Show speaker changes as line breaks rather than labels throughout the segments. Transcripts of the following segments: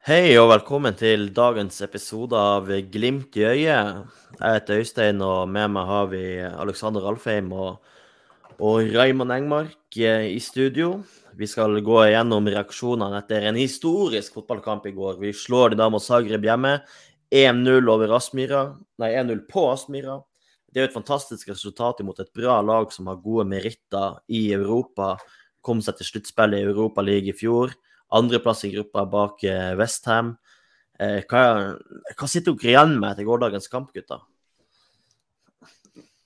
Hei og velkommen til dagens episode av Glimt i øyet. Jeg heter Øystein, og med meg har vi Alexander Alfheim og, og Raymond Engmark eh, i studio. Vi skal gå gjennom reaksjonene etter en historisk fotballkamp i går. Vi slår Dynamo Zagreb hjemme. 1-0 over Aspmyra. Nei, 1-0 på Aspmyra. Det er jo et fantastisk resultat imot et bra lag som har gode meritter i Europa. Kom seg til sluttspillet i Europa League i fjor. Andreplass i gruppa bak eh, Westham. Eh, hva, hva sitter dere igjen med etter gårsdagens kamp, gutta?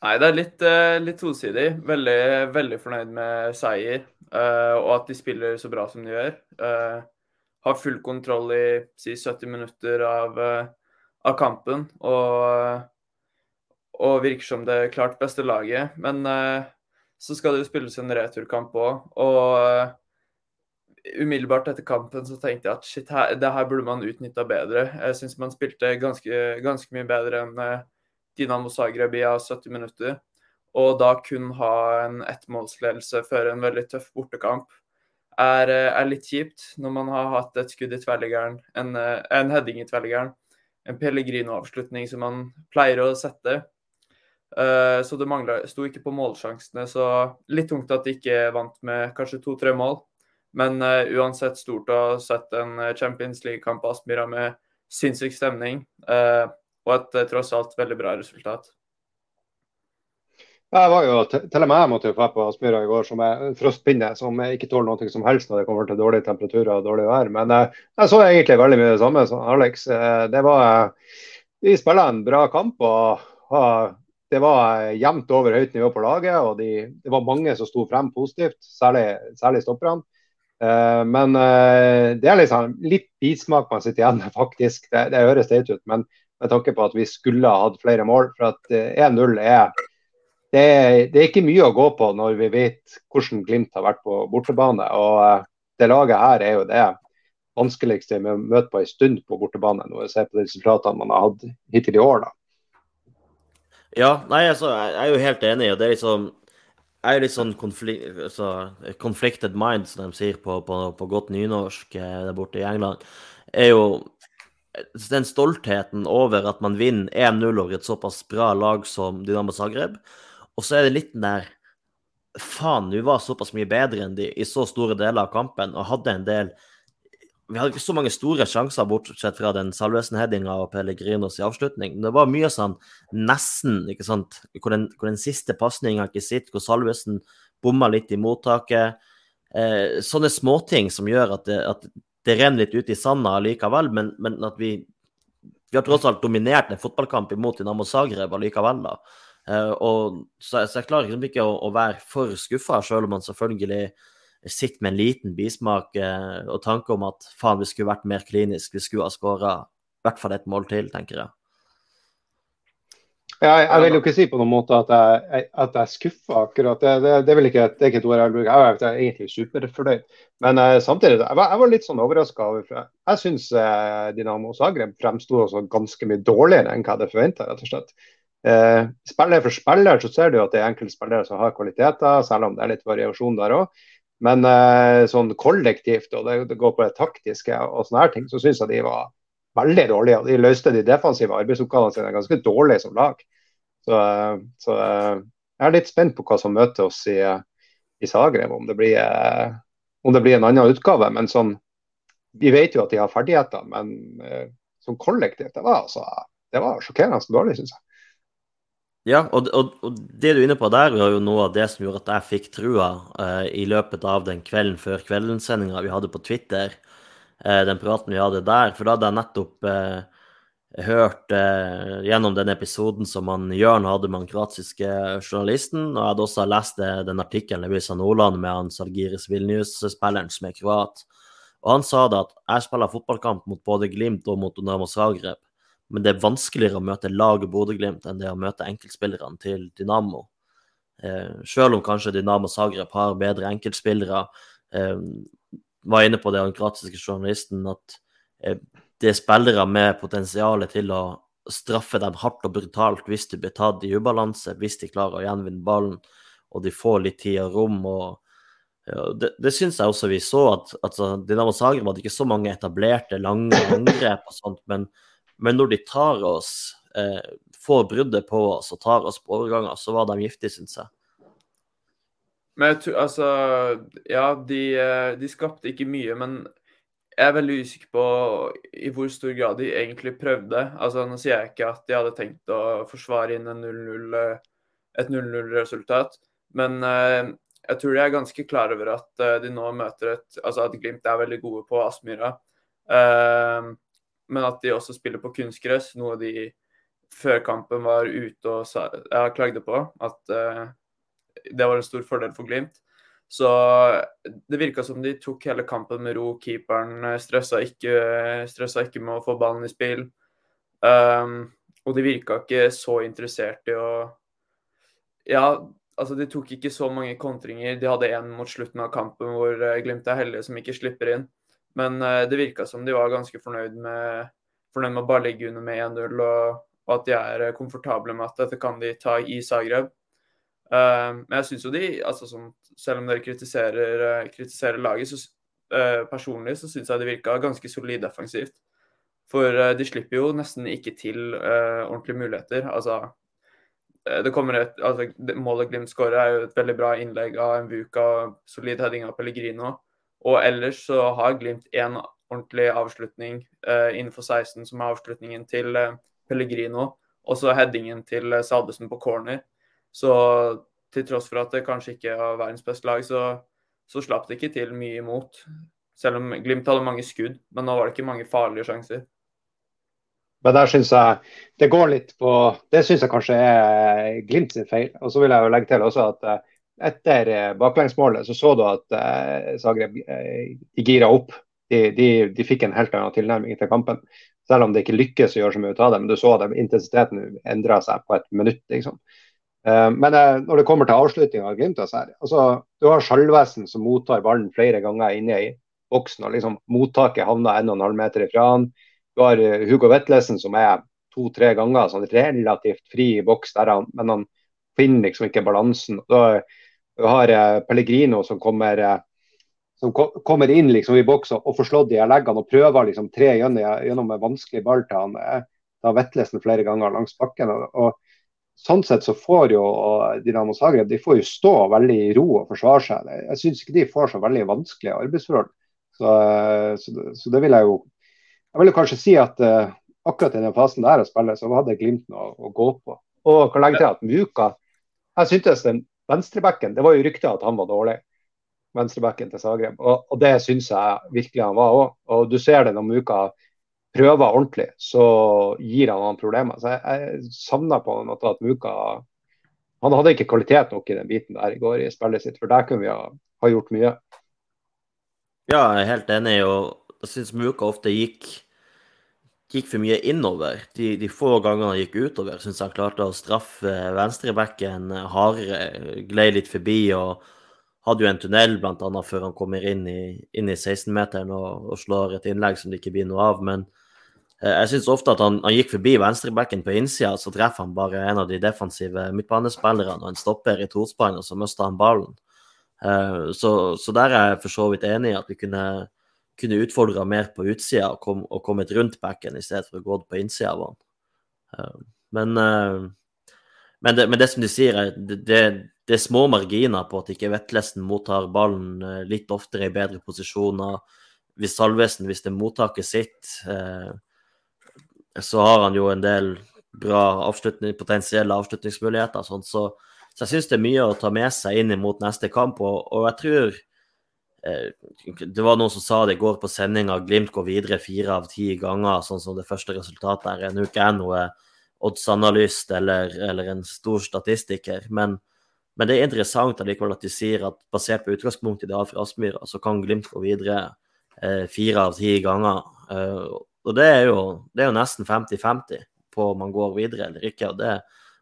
Nei, det er litt, eh, litt tosidig. Veldig, veldig fornøyd med seier. og at de spiller så bra som de gjør. har full kontroll i si 70 minutter av, av kampen. Og, og, virker som det klart beste laget. Men så skal det jo spilles en returkamp òg. Og umiddelbart etter kampen så tenkte jeg at shit, her, det her burde man utnytta bedre. Jeg syns man spilte ganske, ganske, mye bedre enn uh, Dinamo Zagreb i 70 minutter. Og da kun ha en ettmålsledelse før en veldig tøff bortekamp er, eh, er, litt kjipt når man har hatt et skudd i tverrliggeren, en, eh, en heading i tverrliggeren, en Pellegrino-avslutning som man pleier å sette. Så det mangla, sto ikke på målsjansene, så litt tungt at de ikke vant med kanskje to-tre mål. Men uh, uansett stort å ha sett en eh, Champions League-kamp på Aspmyra med sinnssyk stemning. Uh, og et tross alt veldig bra resultat.
Jeg var jo, til og med jeg måtte jo på Aspmyra i går som er frostpinne som ikke tåler noe som helst når det kommer til dårlige temperaturer og dårlig vær. Men jeg så egentlig veldig mye det samme som Alex. det var, De spiller en bra kamp. og, og det var jevnt over høyt nivå på laget. og de, Det var mange som sto frem positivt, særlig, særlig stopperne. Eh, men eh, det er liksom litt bismak man sitter igjen med, faktisk. Det, det høres teit ut, men med tanke på at vi skulle ha hatt flere mål. For at 1-0 eh, er det, det, er ikke mye å gå på når vi vet hvordan Glimt har vært på bortebane. og Det laget her er jo det vanskeligste vi møter på en stund på bortebane, når vi ser på de resultatene man har hatt hittil i år. da.
Ja, nei, altså, jeg er jo helt enig. og det er liksom er litt sånn konflikt, altså, conflicted mind, som de sier på, på, på godt nynorsk eh, der borte i England, er jo den stoltheten over at man vinner 1-0 over et såpass bra lag som Dynamo Zagreb. Og så er det litt den der Faen, du var såpass mye bedre enn de i så store deler av kampen og hadde en del vi hadde ikke så mange store sjanser, bortsett fra den Salvesen-headinga og Pellegrinos i avslutning. Men det var mye sånn nesten, ikke sant, hvor den, hvor den siste pasninga ikke sitter, hvor Salvesen bomma litt i mottaket. Eh, sånne småting som gjør at det, at det renner litt ut i sanda likevel, men, men, at vi vi har tross alt dominert en fotballkamp imot Dinamo Zagreb allikevel. da. Eh, og, så, så, jeg klarer liksom ikke å, å være for skuffa, selv om man selvfølgelig sitter med en liten bismak eh, og tanke om at faen, vi skulle vært mer klinisk, vi skulle ha skåra i hvert fall et mål til, tenker jeg.
Ja, jeg, vil jo ikke si på noen måte at jeg, at jeg er skuffa akkurat. Det, det, det, er ikke, det er ikke et ord jeg bruker. Jeg er egentlig superfornøyd. Men eh, samtidig, jeg var, jeg var, litt sånn overraska. Jeg syns eh, Dinamo Zagreb fremsto ganske mye dårligere enn hva jeg hadde forventa, rett og slett. Eh, spiller for spiller så ser du at det er enkelte spillere som har kvaliteter, selv om det er litt variasjon der òg. Men uh, sånn kollektivt, og det, det, går på det taktiske og sånne her ting, så syns jeg de var veldig dårlige. og De løste de defensive arbeidsoppgavene sine ganske dårlig som lag. Så, uh, så uh, jeg er litt spent på hva som møter oss i, i Zagreb, om det, blir, om det blir en annen utgave. Men sånn, vi vet jo at de har ferdigheter, men som kollektivt, det var, altså, det var sjokkerende dårlig, syns jeg.
Ja, og, og, og, det du er inne på der, var jo noe av det som gjorde at jeg fikk trua uh, i løpet av den kvelden før kveldssendinga vi hadde på Twitter. Uh, den praten vi hadde der. For da hadde jeg nettopp uh, hørt gjennom den episoden som han Jørn hadde med den kroatiske journalisten. Og jeg hadde også lest den artikkelen i Visa Nordland med han Salgiris Vilnius-spilleren som er kroat. Og han sa da at jeg spiller fotballkamp mot både Glimt og mot Dynamo Zagreb men det er vanskeligere å møte laget Bodø-Glimt enn det å møte enkeltspillerne til Dynamo. Eh, selv om kanskje Dynamo Zagreb har bedre enkeltspillere. Eh, var inne på det den kroatiske journalisten, at eh, det er spillere med potensial til å straffe dem hardt og brutalt hvis de blir tatt i ubalanse, hvis de klarer å gjenvinne ballen og de får litt tid og rom. og det det syns jeg også vi så. at altså, Dinamo Zagreb hadde ikke så mange etablerte, lange angrep og sånt, men, men når de tar oss, eh, får bruddet på oss og tar oss på overganger, så var de giftige, syns jeg.
Men jeg tror, altså Ja, de, eh, de skapte ikke mye, men jeg er veldig usikker på i hvor stor grad de egentlig prøvde. Altså, Nå sier jeg ikke at de hadde tenkt å forsvare inn en 0-0, eh, et 0-0-resultat, men eh, jeg tror de er ganske klar over at uh, de nå møter et Altså at Glimt er veldig gode på Aspmyra. Uh, men at de også spiller på kunstgress, noe de før kampen var ute og sa, ja, klagde på. At uh, det var en stor fordel for Glimt. Så det virka som de tok hele kampen med ro. Keeperen stressa ikke, stressa ikke med å få ballen i spill. Um, og de virka ikke så interessert i å Ja, altså, de tok ikke så mange kontringer. De hadde en mot slutten av kampen hvor Glimt er heldige som ikke slipper inn. Men uh, det virka som de var ganske fornøyd med, fornøyd med å bare ligge under med 1-0, og, og, at de er uh, komfortable med at dette kan de ta i Zagreb. men jeg syns jo de, altså, som, selv om dere kritiserer, kritiserer laget, så personlig så syns jeg det virka ganske solid defensivt. For de slipper jo nesten ikke til ordentlige muligheter. Altså, Eh, det et, altså, Målet Glimt skårer er jo et veldig bra innlegg av en Vuka, solid heading av Pellegrino. Og ellers så har Glimt én ordentlig avslutning eh, innenfor 16, som er avslutningen til eh, Pellegrino. Og så headingen til eh, Salvesen på corner. Så til tross for at det kanskje ikke er verdens beste lag, så, så slapp det ikke til mye imot. Selv om Glimt hadde mange skudd, men nå var det ikke mange farlige sjanser.
Men der syns jeg det går litt på Det syns jeg kanskje er Glimt sin feil. Og så vil jeg jo legge til også at eh, etter eh, baklengsmålet så så du at eh, Zagreb de gira opp. De, de, de, fikk en helt annen tilnærming til kampen. Selv om det ikke lykkes å gjøre så mye ut av det. Men du så at intensiteten endra seg på et minutt. liksom. Men når det kommer til avslutninga av Glimt, altså, du har Skjalvesen som mottar ballen flere ganger inne i boksen. og liksom Mottaket havner 1,5 meter ifra han. Du har eh, Hugo Vetlesen som er to-tre ganger sånn relativt fri i boks, der han, men han finner liksom ikke balansen. Da, du har eh, Pellegrino som kommer, eh, som kommer inn liksom i boks og får slått de leggene og prøver liksom tre gjennom, en vanskelig ball til han da Vetlesen flere ganger langs bakken. Og, sånn sett så får jo Dinamo Zagreb de får jo stå veldig i ro og forsvare seg. Jeg syns ikke de får så veldig vanskelige arbeidsforhold. Så, så, så, det vil jeg jo jeg vil jo kanskje si at uh, akkurat i den fasen der å spille, så hadde Glimt noe å gå på. Og kan legge til at Muka Jeg syntes den venstrebacken Det var jo rykter at han var dårlig, venstrebacken til Zagreb. Og, og det syns jeg virkelig han var òg. Og du ser det når Muka prøver ordentlig, så gir han han problemer. Så jeg, jeg savner på en måte at Muka Han hadde ikke kvalitet nok i den biten der i går i spillet sitt, for der kunne vi ha, ha gjort mye.
Ja, jeg er helt enig. og jeg syns Muka ofte gikk gikk for mye innover. De, de få gangene han gikk utover, syns han klarte å straffe venstrebacken hardere. Glei litt forbi og hadde jo en tunnel annet før han kommer inn i, i 16-meteren og, og, slår et innlegg som det ikke blir noe av. Men eh, jeg syns ofte at han, han, gikk forbi venstrebacken på innsida, så treffer han bare en av de defensive midtbanespillerne og en stopper i tospann, og så mister han ballen. Eh, så, så der er jeg for så vidt enig i at vi kunne kunne utfordra mer på utsida og, kom, og, kommet rundt backen i stedet for å gå på innsida av han. Uh, men, uh, men, det, men, det, som de sier, er det, det, er små marginer på at ikke Vetlesen mottar ballen uh, litt oftere i bedre posisjoner. Hvis Salvesen, hvis det er mottaket sitt, så har han jo en del bra avslutning, potensielle avslutningsmuligheter. Sånn, så, så, jeg syns det er mye å ta med seg inn mot neste kamp. Og, og jeg tror Eh, det var noen som sa det i går på sendinga, Glimt går videre fire av ti ganger, sånn som det første resultatet er. Nå ikke jeg noe oddsanalyst eller, eller, en stor statistiker, men, men, det er interessant allikevel at de sier at basert på utgangspunktet de har fra Aspmyra, så kan Glimt gå videre eh, fire av ti ganger. Eh, og det er, jo, det er jo nesten 50-50 på om man går videre eller ikke. Og det,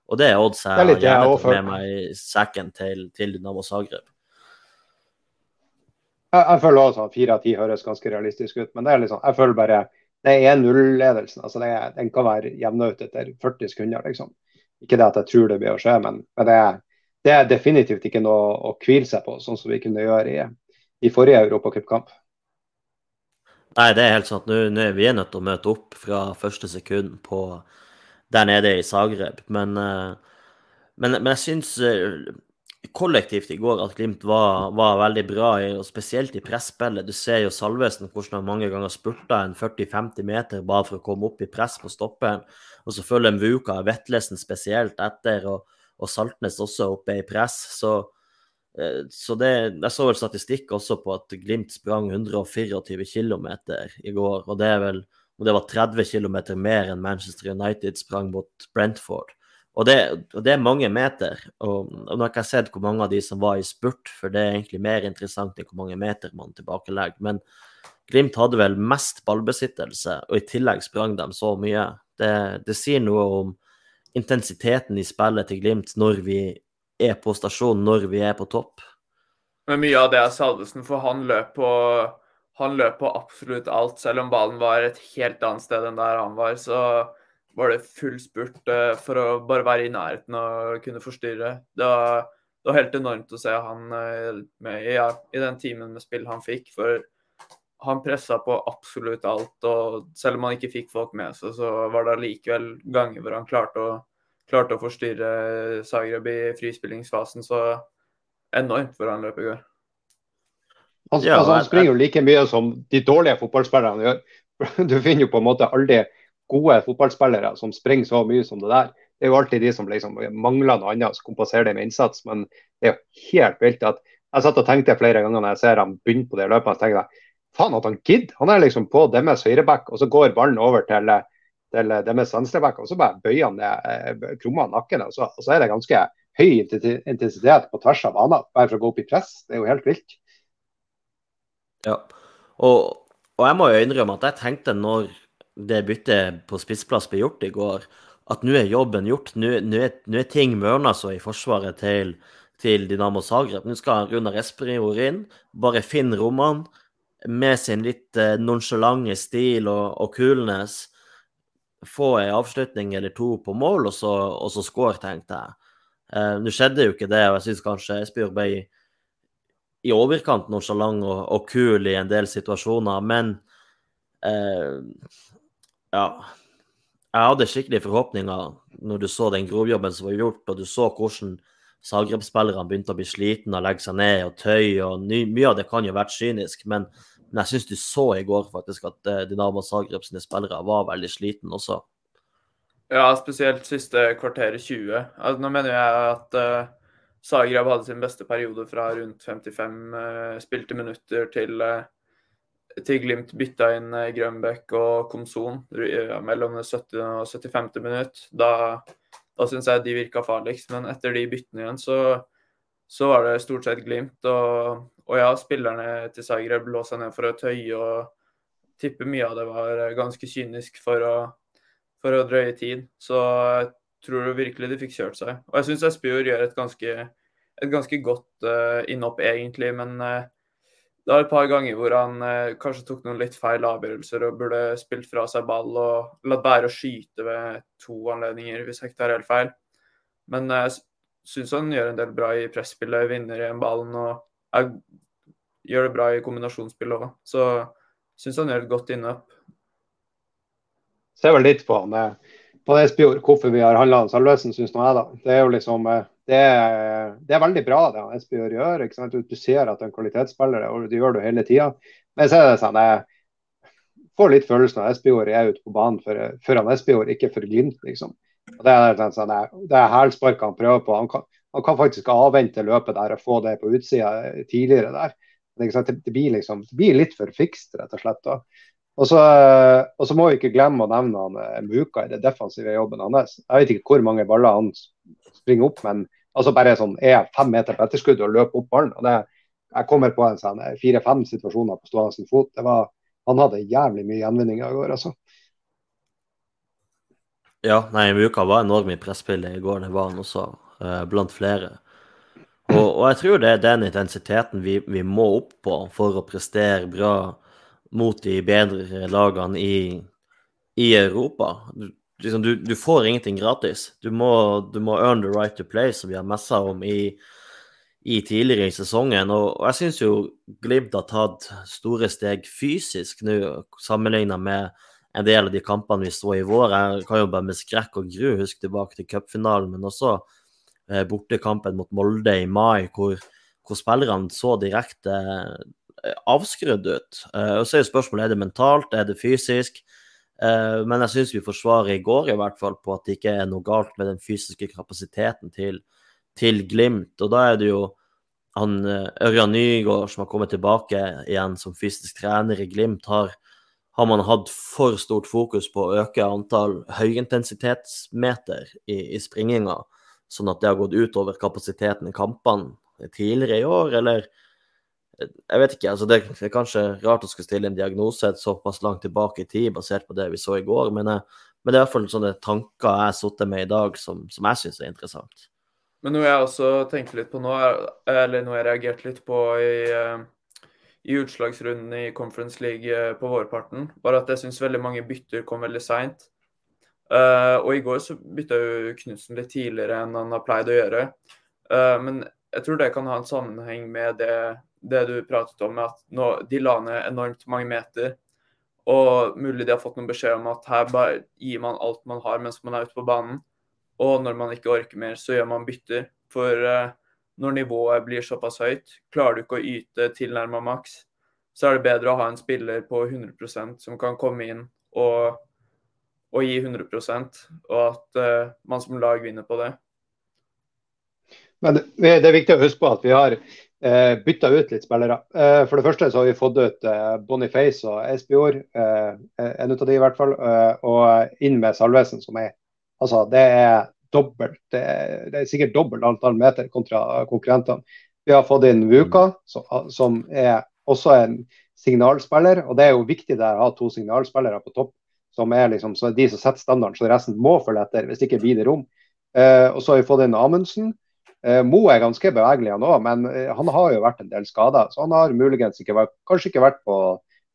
og det er odds jeg har gjerne tatt med meg i sekken til, til Dynamo Zagreb.
Jeg, jeg føler også at fire av ti høres ganske realistisk ut, men det er liksom, jeg føler bare det er 1-0-ledelsen. altså Den kan være jevna ut etter 40 sekunder. liksom. Ikke det at jeg tror det blir å skje, men, men det, er, det er definitivt ikke noe å hvile seg på, sånn som vi kunne gjøre i, i forrige europacupkamp.
Nei, det er helt sant. Nå, nå vi nødt til å møte opp fra første sekund på der nede i Zagreb. Men, eh, men, men jeg syns eh, kollektivt i går at Glimt var, var veldig bra, og spesielt i presspillet. Du ser jo Salvesen hvordan han mange ganger spurta en 40-50 meter bare for å komme opp i press på stopperen. Og så følger Mvuka Vetlesen spesielt etter, og, og Saltnes også oppe i press. Så Eh, så det, Jeg så vel statistikk også på at Glimt sprang 124 km i går. Og det, er vel, om det var 30 km mer enn Manchester United sprang mot Brentford. Og det, og det er mange meter. Og, og nå har ikke jeg sett hvor mange av de som var i spurt, for det er egentlig mer interessant enn hvor mange meter man tilbakelegger. Men Glimt hadde vel mest ballbesittelse, og i tillegg sprang de så mye. Det, det sier noe om intensiteten i spillet til Glimt når vi er på stasjon når vi er på topp.
Men mye av det er Salvesen, for han løp på han løp på absolutt alt. Selv om ballen var et helt annet sted enn der han var, så var det full spurt uh, for å bare være i nærheten og kunne forstyrre. Det var, det var helt enormt å se han eh, med, ja, i den timen med spill han fikk. For han pressa på absolutt alt. Og selv om han ikke fikk folk med seg, så var det allikevel ganger hvor han klarte å klarte å forstyrre Zagreb i frispillingsfasen så enormt hvor han løp i går.
Altså, ja, altså, han springer jo like mye som de dårlige fotballspillerne gjør. Du finner jo på en måte aldri gode fotballspillere som springer så mye som det der. Det er jo alltid de som liksom mangler noe annet, som kompenserer det med innsats. Men det er jo helt vilt at jeg satt og tenkte flere ganger når jeg ser han begynne på de løpet, så tenker jeg faen at han gidder. Han er liksom på deres høyreback, og så går ballen over til til deres venstreback, og så bare bøyer han ned eh, krumma nakken. Og så, og så, er det ganske høy intensitet på tvers av banen, bare for å gå opp i press. Det er jo helt vilt.
Ja, og, og jeg må jo innrømme at jeg tenkte når det byttet på spissplass ble gjort i går, at nå er jobben gjort. Nå, er, er, ting mørna så i forsvaret til, til Dinamo Zagreb. Nå skal Runar Espejord inn, bare finne rommene med sin litt eh, stil og, og coolness få en avslutning eller to på mål, og så, og så score, tenkte jeg. Eh, Nå skjedde jo ikke det, og jeg syns kanskje Espejord ble i overkant nonsjalant og, og kul i en del situasjoner, men eh, ja. Jeg hadde skikkelig forhåpninger når du så den grovjobben som var gjort, og du så hvordan Zagreb-spillerne begynte å bli slitne og legge seg ned og tøy, og mye av det kan jo vært kynisk, men men jeg syns du så i går faktisk at uh, Dinamo Zagreb sine spillere var veldig sliten også.
Ja, spesielt siste kvarteret 20. Altså, nå mener jeg at uh, Zagreb hadde sin beste periode fra rundt 55 uh, eh, spilte minutter til, uh, til Glimt bytta inn uh, Grønbæk og Komson mellom 70. og 75. minutt. Da, da syns jeg de virka farligst, men etter de byttene igjen så så var det stort sett Glimt. Og, og ja, spillerne til Zagreb lå seg ned for å tøye og tipper mye av det var ganske kynisk for å, for å drøye tid. Så jeg tror virkelig de fikk kjørt seg. Og jeg syns Espejord gjør et ganske, et ganske godt uh, innhopp, egentlig. Men uh, det var et par ganger hvor han eh, kanskje tok noen litt feil avgjørelser og burde spilt fra seg ball og latt være å skyte ved to anledninger, hvis jeg ikke tar helt feil. Men uh, syns han gjør en del bra i presspillet, vinner igjen ballen og er, gjør det bra i kombinasjonsspillet òg. Så syns han gjør et godt innhopp.
Ser vel litt på han på det Espejord, hvorfor vi har handla Salvesen, syns jeg. da. Det er jo liksom eh, det det er veldig bra det Espejord gjør. ikke sant? Du ser at han er kvalitetsspiller, og det gjør du hele tida. Men så er det sånn jeg får litt følelsen av Espejord er ute på banen for, for han Espejord, ikke for Glimt, liksom. Og det er sånn, det er hælspark han prøver på. Han kan, han kan, faktisk avvente løpet der og få det på utsida tidligere der. Det, det, blir liksom, det blir litt for fikst, rett og slett. da. Og så, og så, må vi ikke glemme å nevne han eh, Muka i det defensive jobben hans. Jeg vet ikke hvor mange baller han springer opp, men altså bare sånn, er fem meter på etterskudd og løper opp ballen. og det, Jeg kommer på en sånn eh, fire-fem situasjoner på stående fot. Var, han hadde jævlig mye gjenvinninger i går. altså.
Ja, nei, Muka var enorm i presspillet i går, det var han også, eh, blant flere. Og, og, jeg tror det er den intensiteten vi, vi, må opp på for å prestere bra mot de bedre lagene i, i Europa. Du, liksom, du, du, får ingenting gratis. Du må, du må, earn the right to play, som vi har messa om i, i, tidligere i sesongen. Og, og jeg syns jo Glimt har tatt store steg fysisk nå, sammenligna med en del av de kampene vi så i vår. Jeg kan jo bare med skrekk og gru huske tilbake til cupfinalen, men også eh, bortekampen mot Molde i mai, hvor, hvor spillerne så direkte avskrudd ut. Eh, og så er jo spørsmålet er det mentalt, er det fysisk? Eh, men jeg syns vi forsvarer i går i hvert fall på at det ikke er noe galt med den fysiske kapasiteten til, til Glimt. Og da er det jo han eh, Ørjan Nygaard som har kommet tilbake igjen som fysisk trener i Glimt, har har man hatt for stort fokus på å øke antall høyintensitetsmeter i, i springinga, sånn at det har gått utover kapasiteten i kampene tidligere i år, eller jeg vet ikke. altså Det, er kanskje rart å skulle stille en diagnose såpass langt tilbake i tid, basert på det vi så i går, men, jeg, men det er i hvert fall sånne tanker jeg har sittet med i dag, som, som jeg syns er interessant.
Men noe jeg også tenkte litt på nå, eller noe jeg reagerte litt på i eh, i utslagsrunden i Conference League eh, på vårparten, var at jeg syns veldig mange bytter kom veldig seint. Og i går så bytta jo Knutsen litt tidligere enn han har pleid å gjøre. Men jeg tror det kan ha en sammenheng med det, det du pratet om, at nå, de la ned enormt mange meter. Og mulig de har fått noen beskjed om at her bare gir man alt man har mens man er ute på banen. Og når man ikke orker mer, så gjør man bytter. For eh, når nivået blir såpass høyt, klarer du ikke å yte tilnærma maks, så er det bedre å ha en spiller på 100% som kan komme inn og, og gi 100 og at eh, man som lag vinner på det.
Men det er viktig å huske på at vi har eh, bytta ut litt spillere. Eh, for det første så har vi fått ut eh, Boniface og Espejord, eh, en av de i hvert fall, eh, og inn med Salvesen, som er Altså, det er dobbelt, det er sikkert dobbelt antall meter kontra konkurrentene. Vi har fått inn Vuka, som er også en signalspiller. og Det er jo viktig der å ha to signalspillere på topp, som er liksom, så er de som setter standarden, så resten må følge etter. Hvis ikke blir det rom. Eh, og så har vi fått inn Amundsen. Eh, Mo er ganske bevegelig, han òg, men eh, han har jo vært en del skada. Så han har muligens ikke vært, kanskje ikke vært på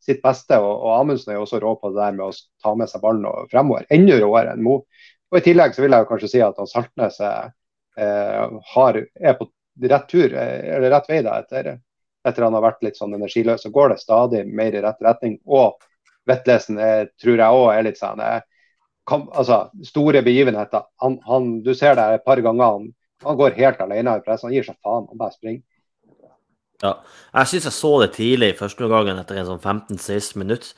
sitt beste. Og, og Amundsen er jo også rå på det der med å ta med seg ballen fremover. Enda råere enn Mo. Og I tillegg så vil jeg jo kanskje si at Saltnes er, har, er på rett tur, eh, eller rett vei da, etter, etter han har vært litt sånn energiløs. Så går det stadig mer i rett retning. Og Vetlesen er, tror jeg òg er litt sånn eh, altså, Store begivenheter. Han, han, du ser det et par ganger. Han, han går helt alene i pressen. Han gir seg faen. Han bare springer.
Ja, jeg syns jeg så det tidlig første gangen etter en sånn 15-16 minutt.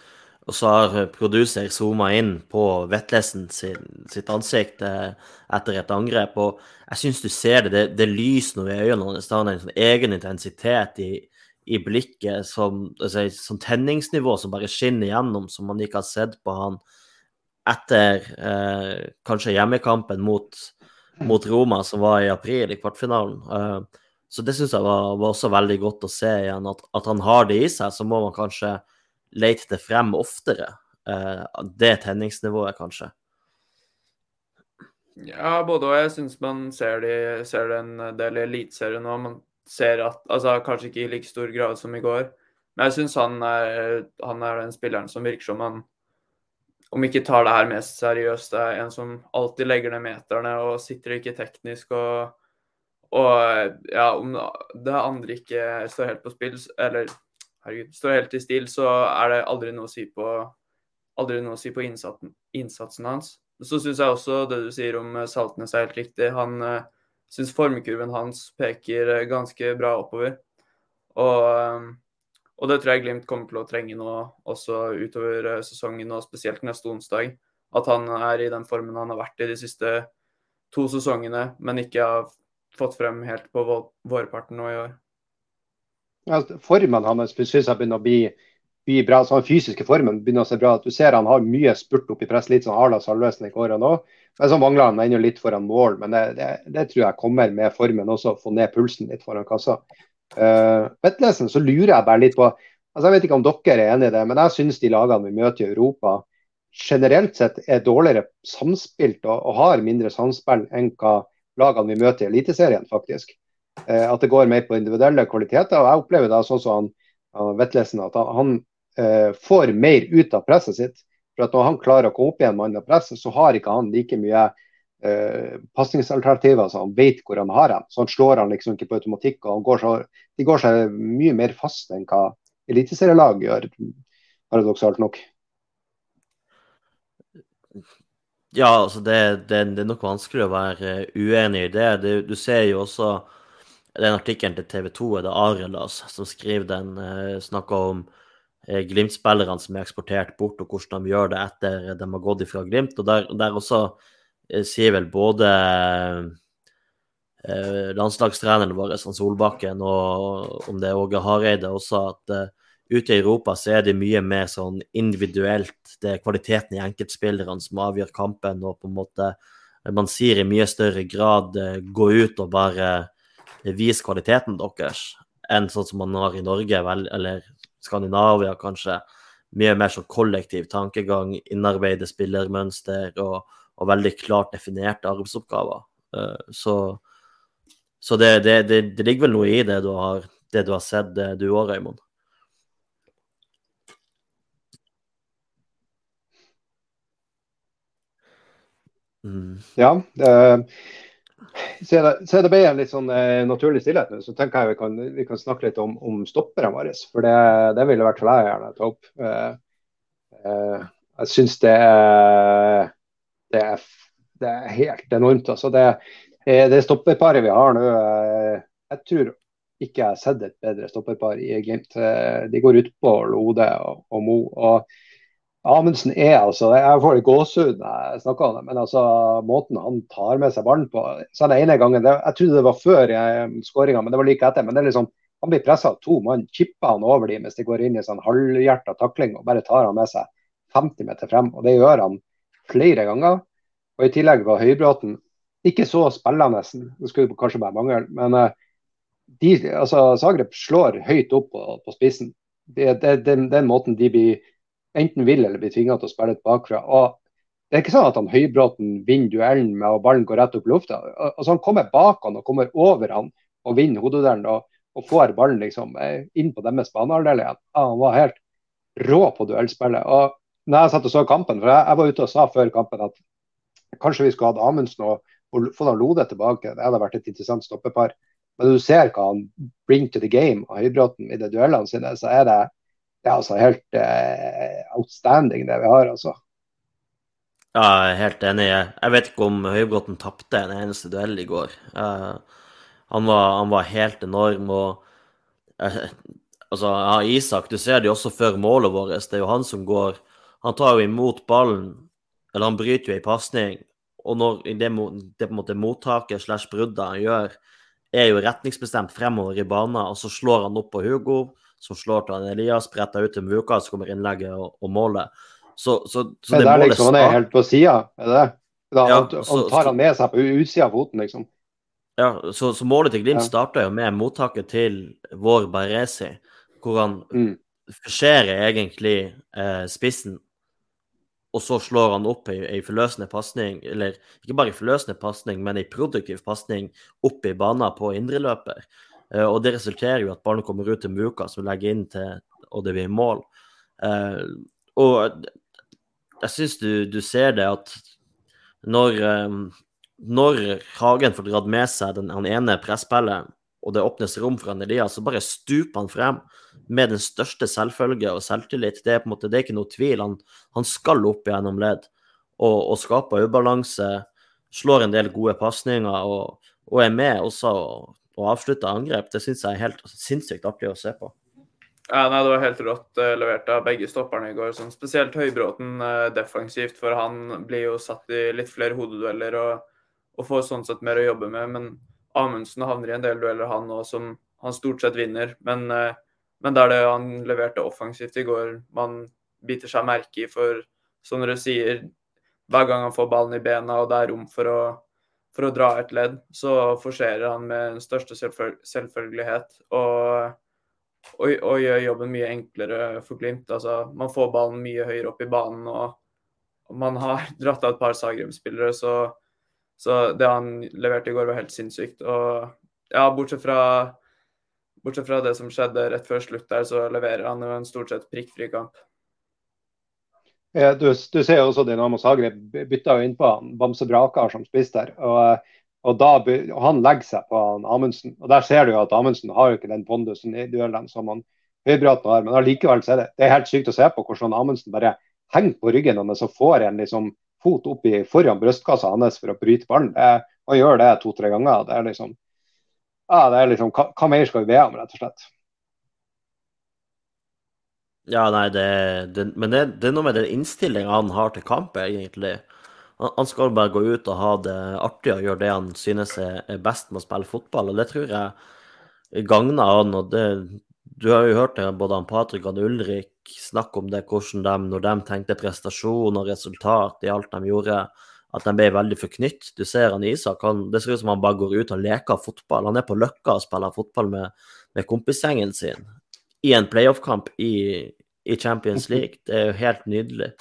Og så har produser zooma inn på Vetlesen sitt ansikt eh, etter et angrep. Og jeg syns du ser det. Det, det lyser noe i øynene hans. Det har en sånn egen intensitet i, i blikket, som, altså, som tenningsnivå som bare skinner gjennom, som man ikke har sett på han etter eh, kanskje hjemmekampen mot, mot, Roma, som var i april, i kvartfinalen. Eh, så det syns jeg var, var, også veldig godt å se igjen. At, at han har det i seg, så må man kanskje lete det frem oftere. Uh, det tenningsnivået, kanskje.
Ja, både og. Jeg syns man ser, det, ser det en del i Eliteserien nå. Man ser at Altså kanskje ikke i like stor grad som i går, men jeg syns han, han, er den spilleren som virker som han om ikke tar det her mest seriøst. Det er en som alltid legger ned meterne og sitter ikke teknisk og og ja, om det andre ikke står helt på spill, eller herregud, står helt i stil, så er det aldri noe å si på, å si på innsatsen, innsatsen hans. Så syns jeg også det du sier om eh, Saltnes er helt riktig. Han eh, syns formkurven hans peker uh, ganske bra oppover. Og, og, det tror jeg Glimt kommer til å trenge nå også utover uh, sesongen, og spesielt neste onsdag. At han er i den formen han har vært i de siste to sesongene, men ikke har fått frem helt på vårparten nå i år.
Ja, formen hans syns jeg begynner å bli, bli bra. Så den fysiske formen begynner å se bra Du ser han har mye spurt opp i press, litt sånn Arla Salvesen i går nå. Men så mangler han ennå litt foran mål. Men det, det, det, tror jeg kommer med formen også, få ned pulsen litt foran kassa. Uh, Vetlesen, så lurer jeg bare litt på altså Jeg vet ikke om dere er enig i det, men jeg syns de lagene vi møter i Europa generelt sett er dårligere samspilt og, og har mindre samspill enn hva lagene vi møter i Eliteserien, faktisk. Uh, at det går mer på individuelle kvaliteter. og Jeg opplever da sånn som han, Vetlesen, at han uh, får mer ut av presset sitt For at når han klarer å komme opp igjen mann og presset, så har ikke han like mye uh, pasningsalternativer så han vet hvor han har dem. Så han slår han liksom ikke på automatikk. og går så, De går seg mye mer fast enn hva eliteserielag gjør, paradoksalt nok.
Ja, altså det, det, det, er nok vanskelig å være uenig i det. det du ser jo også den artikkelen til TV 2 er det Arelas som skriver den, eh, snakker om eh, Glimt-spillerne som er eksportert bort, og hvordan de gjør det etter de har gått ifra Glimt. og Der, der også eh, sier vel både eh, landslagstreneren vår, Solbakken, og om det er Åge Hareide også, at eh, ute i Europa så er det mye mer sånn individuelt. Det er kvaliteten i enkeltspillerne som avgjør kampen, og på en måte man sier i mye større grad eh, gå ut og bare vise kvaliteten deres, enn sånn som man har i Norge, eller Skandinavia kanskje. Mye mer sånn kollektiv tankegang, innarbeide spillermønster og, og veldig klart definerte arbeidsoppgaver. Uh, så, så det, det, det, det, ligger vel noe i det du har, det du har sett, du òg, Raymond?
Mm. Ja. Så det ble en litt sånn eh, naturlig stillhet nå, så tenker jeg vi kan, vi kan snakke litt om, om stopperne våre. For det, det ville hvert fall jeg gjerne ta opp. Eh, eh, jeg syns det, det, det, er helt enormt. Altså det, eh, det stopperparet vi har nå, eh, jeg tror ikke jeg har sett et bedre stopperpar i Glimt. Eh, de går utpå Lode og, og Mo. og Amundsen er altså Jeg får gåsehud når jeg snakker om det, men altså måten han tar med seg ballen på så den ene gangen, det, Jeg trodde det var før skåringa, men det var like etter. men det er liksom, Han blir pressa av to mann, chipper han over dem mens de går inn i sånn halvhjerta takling og bare tar han med seg 50 meter frem. og Det gjør han flere ganger. Og I tillegg var Høybråten ikke så spillende, det skulle kanskje bare mangle. Men uh, de, altså, Zagreb slår høyt opp på, på spissen. Det, er den, måten de blir enten vil eller blir tvinga til å spille et bakfra. Og det er ikke sånn at han Høybråten vinner duellen med at ballen går rett opp i lufta. Altså, han kommer bak han og kommer over han og vinner hodeduellen og, og, får ballen liksom eh, inn på deres banehalvdel igjen. Ja, han var helt rå på duellspillet. Og når jeg satt og så kampen, for jeg, jeg, var ute og sa før kampen at kanskje vi skulle hatt Amundsen og, og fått Lode tilbake. Det hadde vært et interessant stoppepar. Men når du ser hva han bring to the game av Høybråten i de duellene sine, så er det det er altså helt eh, outstanding, det vi har, altså.
Ja, jeg er helt enig. Jeg vet ikke om Høybråten tapte en eneste duell i går. Uh, han, var, han, var, helt enorm. og uh, altså, ja, Isak, du ser det jo også før målet vårt. Det er jo han som går Han tar jo imot ballen, eller han bryter jo ei pasning. Og når det, det på en måte mottaket slash bruddet han gjør, er jo retningsbestemt fremover i banen, og så slår han opp på Hugo som slår til Elias, bretter ut til Muka, så kommer innlegget og, og målet. Så, så, så
det, det er liksom, Han er helt på sida, er det da, ja, han, han, tar han med seg på utsida av foten, liksom.
Ja, så, så målet til Glimt ja. starta jo med mottaket til vår Baresi, hvor han mm. forserer egentlig eh, spissen, og så slår han opp ei, ei forløsende pasning, eller ikke bare ei forløsende pasning, men ei produktiv pasning opp i banen på indreløper. Uh, og det resulterer jo at ballen kommer ut til Muka, som legger inn til og det blir mål. Uh, og jeg syns du, du, ser det at når, um, når Hagen får dratt med seg den, den ene presspillet, og det åpnes rom for han Elias, så bare stuper han frem med den største selvfølge og selvtillit. Det er på en måte, det er ikke noe tvil. Han, han skal opp gjennom ledd og, og skaper ubalanse. Slår en del gode pasninger og, og, er med også og avslutte angrep. Det syns jeg er helt sinnssykt artig å se på.
Ja, nei, Det var helt rått uh, levert av begge stopperne i går. Sånn, spesielt Høybråten uh, defensivt, for han blir jo satt i litt flere hodedueller og, og, får sånn sett mer å jobbe med. Men Amundsen havner i en del dueller, han òg, som han stort sett vinner. Men, uh, men det er det han leverte offensivt i går, man biter seg merke i. For som dere sier, hver gang han får ballen i bena og det er rom for å for å dra et ledd, så forserer han med den største selvfølgelighet. Og, og, og, gjør jobben mye enklere for Glimt. Altså, man får ballen mye høyere opp i banen, og man har dratt av et par Zagreb-spillere, så, så, det han leverte i går, var helt sinnssykt. Og ja, bortsett fra, bortsett fra det som skjedde rett før slutt der, så leverer han jo en stort sett prikkfri kamp.
Du, du ser jo også Dinamo Zagreb bytta jo han, Bamse Brakar som spiss der. Og, og, da, og han legger seg på Amundsen. Og der ser du jo at Amundsen har jo ikke den pondusen i duellene som han Høybråten har. Men allikevel så er det, det er helt sykt å se på hvordan Amundsen bare henger på ryggen hans og får en liksom fot opp i foran brystkassa hans for å bryte ballen. Og gjør det to-tre ganger. Det er liksom ja, det er liksom, hva, hva mer skal vi be om, rett og slett?
Ja, nei, det, det Men det, det, er noe med den innstillinga han har til kamp, egentlig. Han, han, skal bare gå ut og ha det artig og gjøre det han synes er, er best med å spille fotball. Og det tror jeg gagner han. og det du har jo hørt det, både han Patrick og Ulrik snakke om det, hvordan de, når de tenkte prestasjon og resultat i alt de gjorde, at de ble veldig forknytt. Du ser han Isak, han, det ser ut som han bare går ut og leker fotball. Han er på Løkka og spiller fotball med, med kompisgjengen sin i en playoff-kamp i, i, Champions League. Det er jo helt nydelig.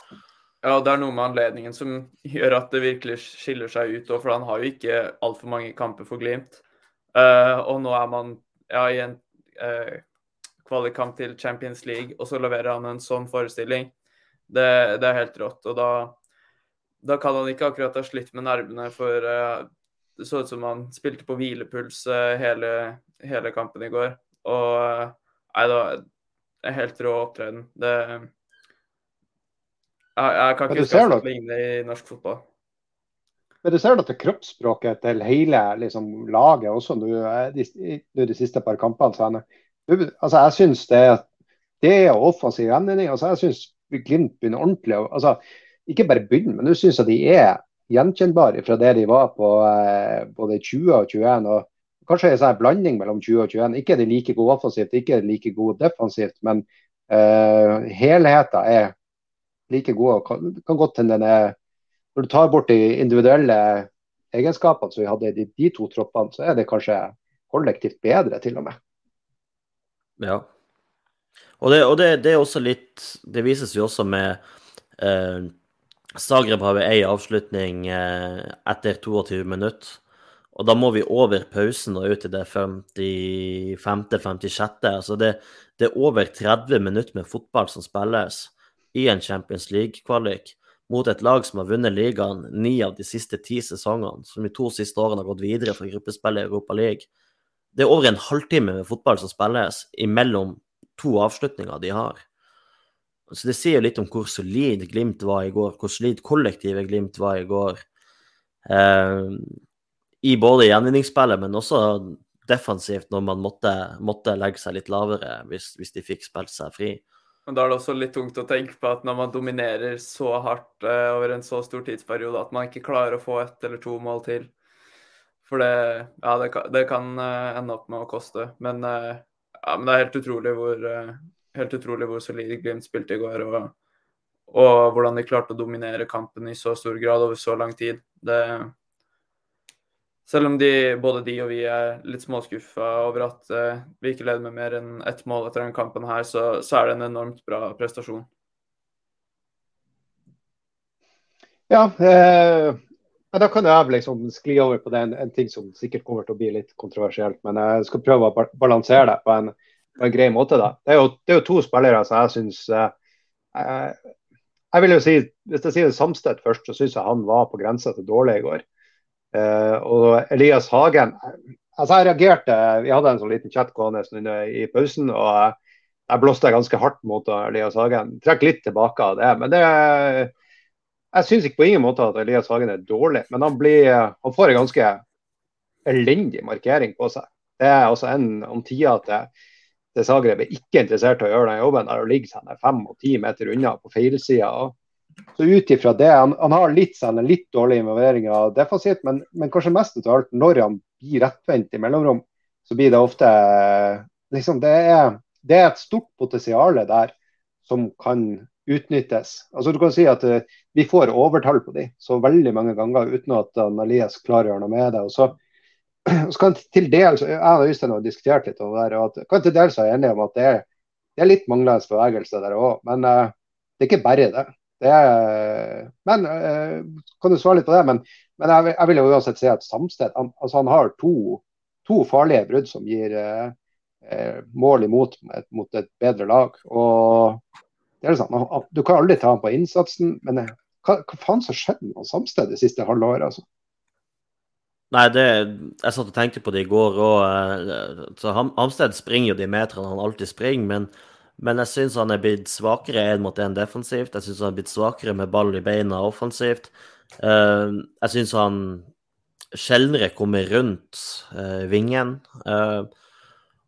Ja, det er noe med anledningen som gjør at det virkelig skiller seg ut. For han har jo ikke altfor mange kamper for Glimt. Uh, og nå er man ja, i en uh, kvalikkamp til Champions League, og så leverer han en sånn forestilling. Det, det er helt rått. Og da da kan han ikke akkurat ha slitt med nervene, for uh, det så ut som han spilte på hvilepuls uh, hele, hele, kampen i går. Og uh, nei, det var helt rå opptreden. Det jeg, jeg kan ikke huske det ligner i norsk fotball.
Men du ser da til kroppsspråket til hele liksom, laget også nå de, de, de, siste par kampene. Så han, altså, jeg syns det, det er offensiv gjenvinning. Altså, jeg syns Glimt begynner ordentlig. Altså, ikke bare begynner, men nå syns jeg de er gjenkjennbare fra det de var på eh, både 20 og 21. og Kanskje en sånn blanding mellom 20 og 21. Ikke er de like gode offensivt, ikke er de like gode defensivt, men eh, helheten er like god. Kan, kan godt hende den er Når du tar bort de individuelle egenskapene som vi hadde i de, de to troppene, så er det kanskje kollektivt bedre, til og med.
Ja. Og det, og det, det er også litt Det vises jo også med eh, Zagreb har ei avslutning eh, etter 22 minutter. Og da må vi over pausen og ut i det 55.-56. Altså det, det, er over 30 minutter med fotball som spilles i en Champions League-kvalik mot et lag som har vunnet ligaen ni av de siste ti sesongene, som de to siste årene har gått videre fra gruppespillet i Europa League. Det er over en halvtime med fotball som spilles imellom to avslutninger de har. Så Det sier litt om hvor solid Glimt var i går, hvor solid kollektivet Glimt var i går. Eh, I både gjenvinningsspillet, men også defensivt, når man måtte, måtte legge seg litt lavere hvis, hvis, de fikk spilt seg fri.
Men Da er det også litt tungt å tenke på at når man dominerer så hardt eh, over en så stor tidsperiode, at man ikke klarer å få ett eller to mål til. For det, ja, det, kan, det kan uh, ende opp med å koste. Men, uh, ja, men det er helt utrolig hvor, uh, helt utrolig hvor solid Glimt spilte i går. Og, og, hvordan de klarte å dominere kampen i så stor grad over så lang tid. Det, selv om de, både de og vi er litt småskuffa over at vi ikke leder med mer enn ett mål etter denne kampen, her, så, så, er det en enormt bra prestasjon.
Ja, eh, da kan jeg liksom skli over på det, en, en, ting som sikkert kommer til å bli litt kontroversielt. Men jeg skal prøve å balansere det på en, på en grei måte. da. Det er jo, det er jo to spillere som jeg syns uh, Jeg vil jo si, Hvis jeg sier Samstedt først, så syns jeg han var på grensa til dårlig i går. Eh, og Elias Hagen altså Jeg reagerte Vi hadde en sånn liten chat gående i pausen. og jeg blåste ganske hardt mot Elias Hagen. Trekk litt tilbake av det. Men det jeg syns ikke på ingen måte at Elias Hagen er dårlig, men han, blir, han får en ganske elendig markering på seg. Det er altså en om tida til til Zagreb er ikke interessert i å gjøre den jobben der ligger seg fem og ti meter unna på feilsida. Så ut ifra det, han, han, har litt, sånn, litt dårlig involvering av defensivt, men, men, kanskje mest av alt når han blir rettvendt i mellomrom, så blir det ofte liksom, det, er, det er et stort potensial der som kan utnyttes. Altså du kan si at uh, Vi får overtall på de så veldig mange ganger uten at uh, Elias gjøre noe med det. og så så kan til dels, Jeg og Øystein har diskutert litt om det der, og at, kan til dels være enige om at det er, det er litt manglende bevegelse der òg. Men uh, det er ikke bare det. det er, men uh, Kan du svare litt på det? Men, men jeg, jeg, vil jo uansett si at Samsted han, altså han har to, to, farlige brudd som gir mål imot mot et bedre lag. Og det er sånn, Du kan aldri ta han på innsatsen, men hva, hva faen som skjedde med Samsted det siste halvåret? altså?
Nei, det, jeg satt og tenkte på det i går òg. Så Hamsted springer jo de meterne han alltid springer, men, men jeg syns han er blitt svakere én mot én defensivt. Jeg syns han er blitt svakere med ball i beina offensivt. Eh, jeg syns han sjeldnere kommer rundt vingen. Uh,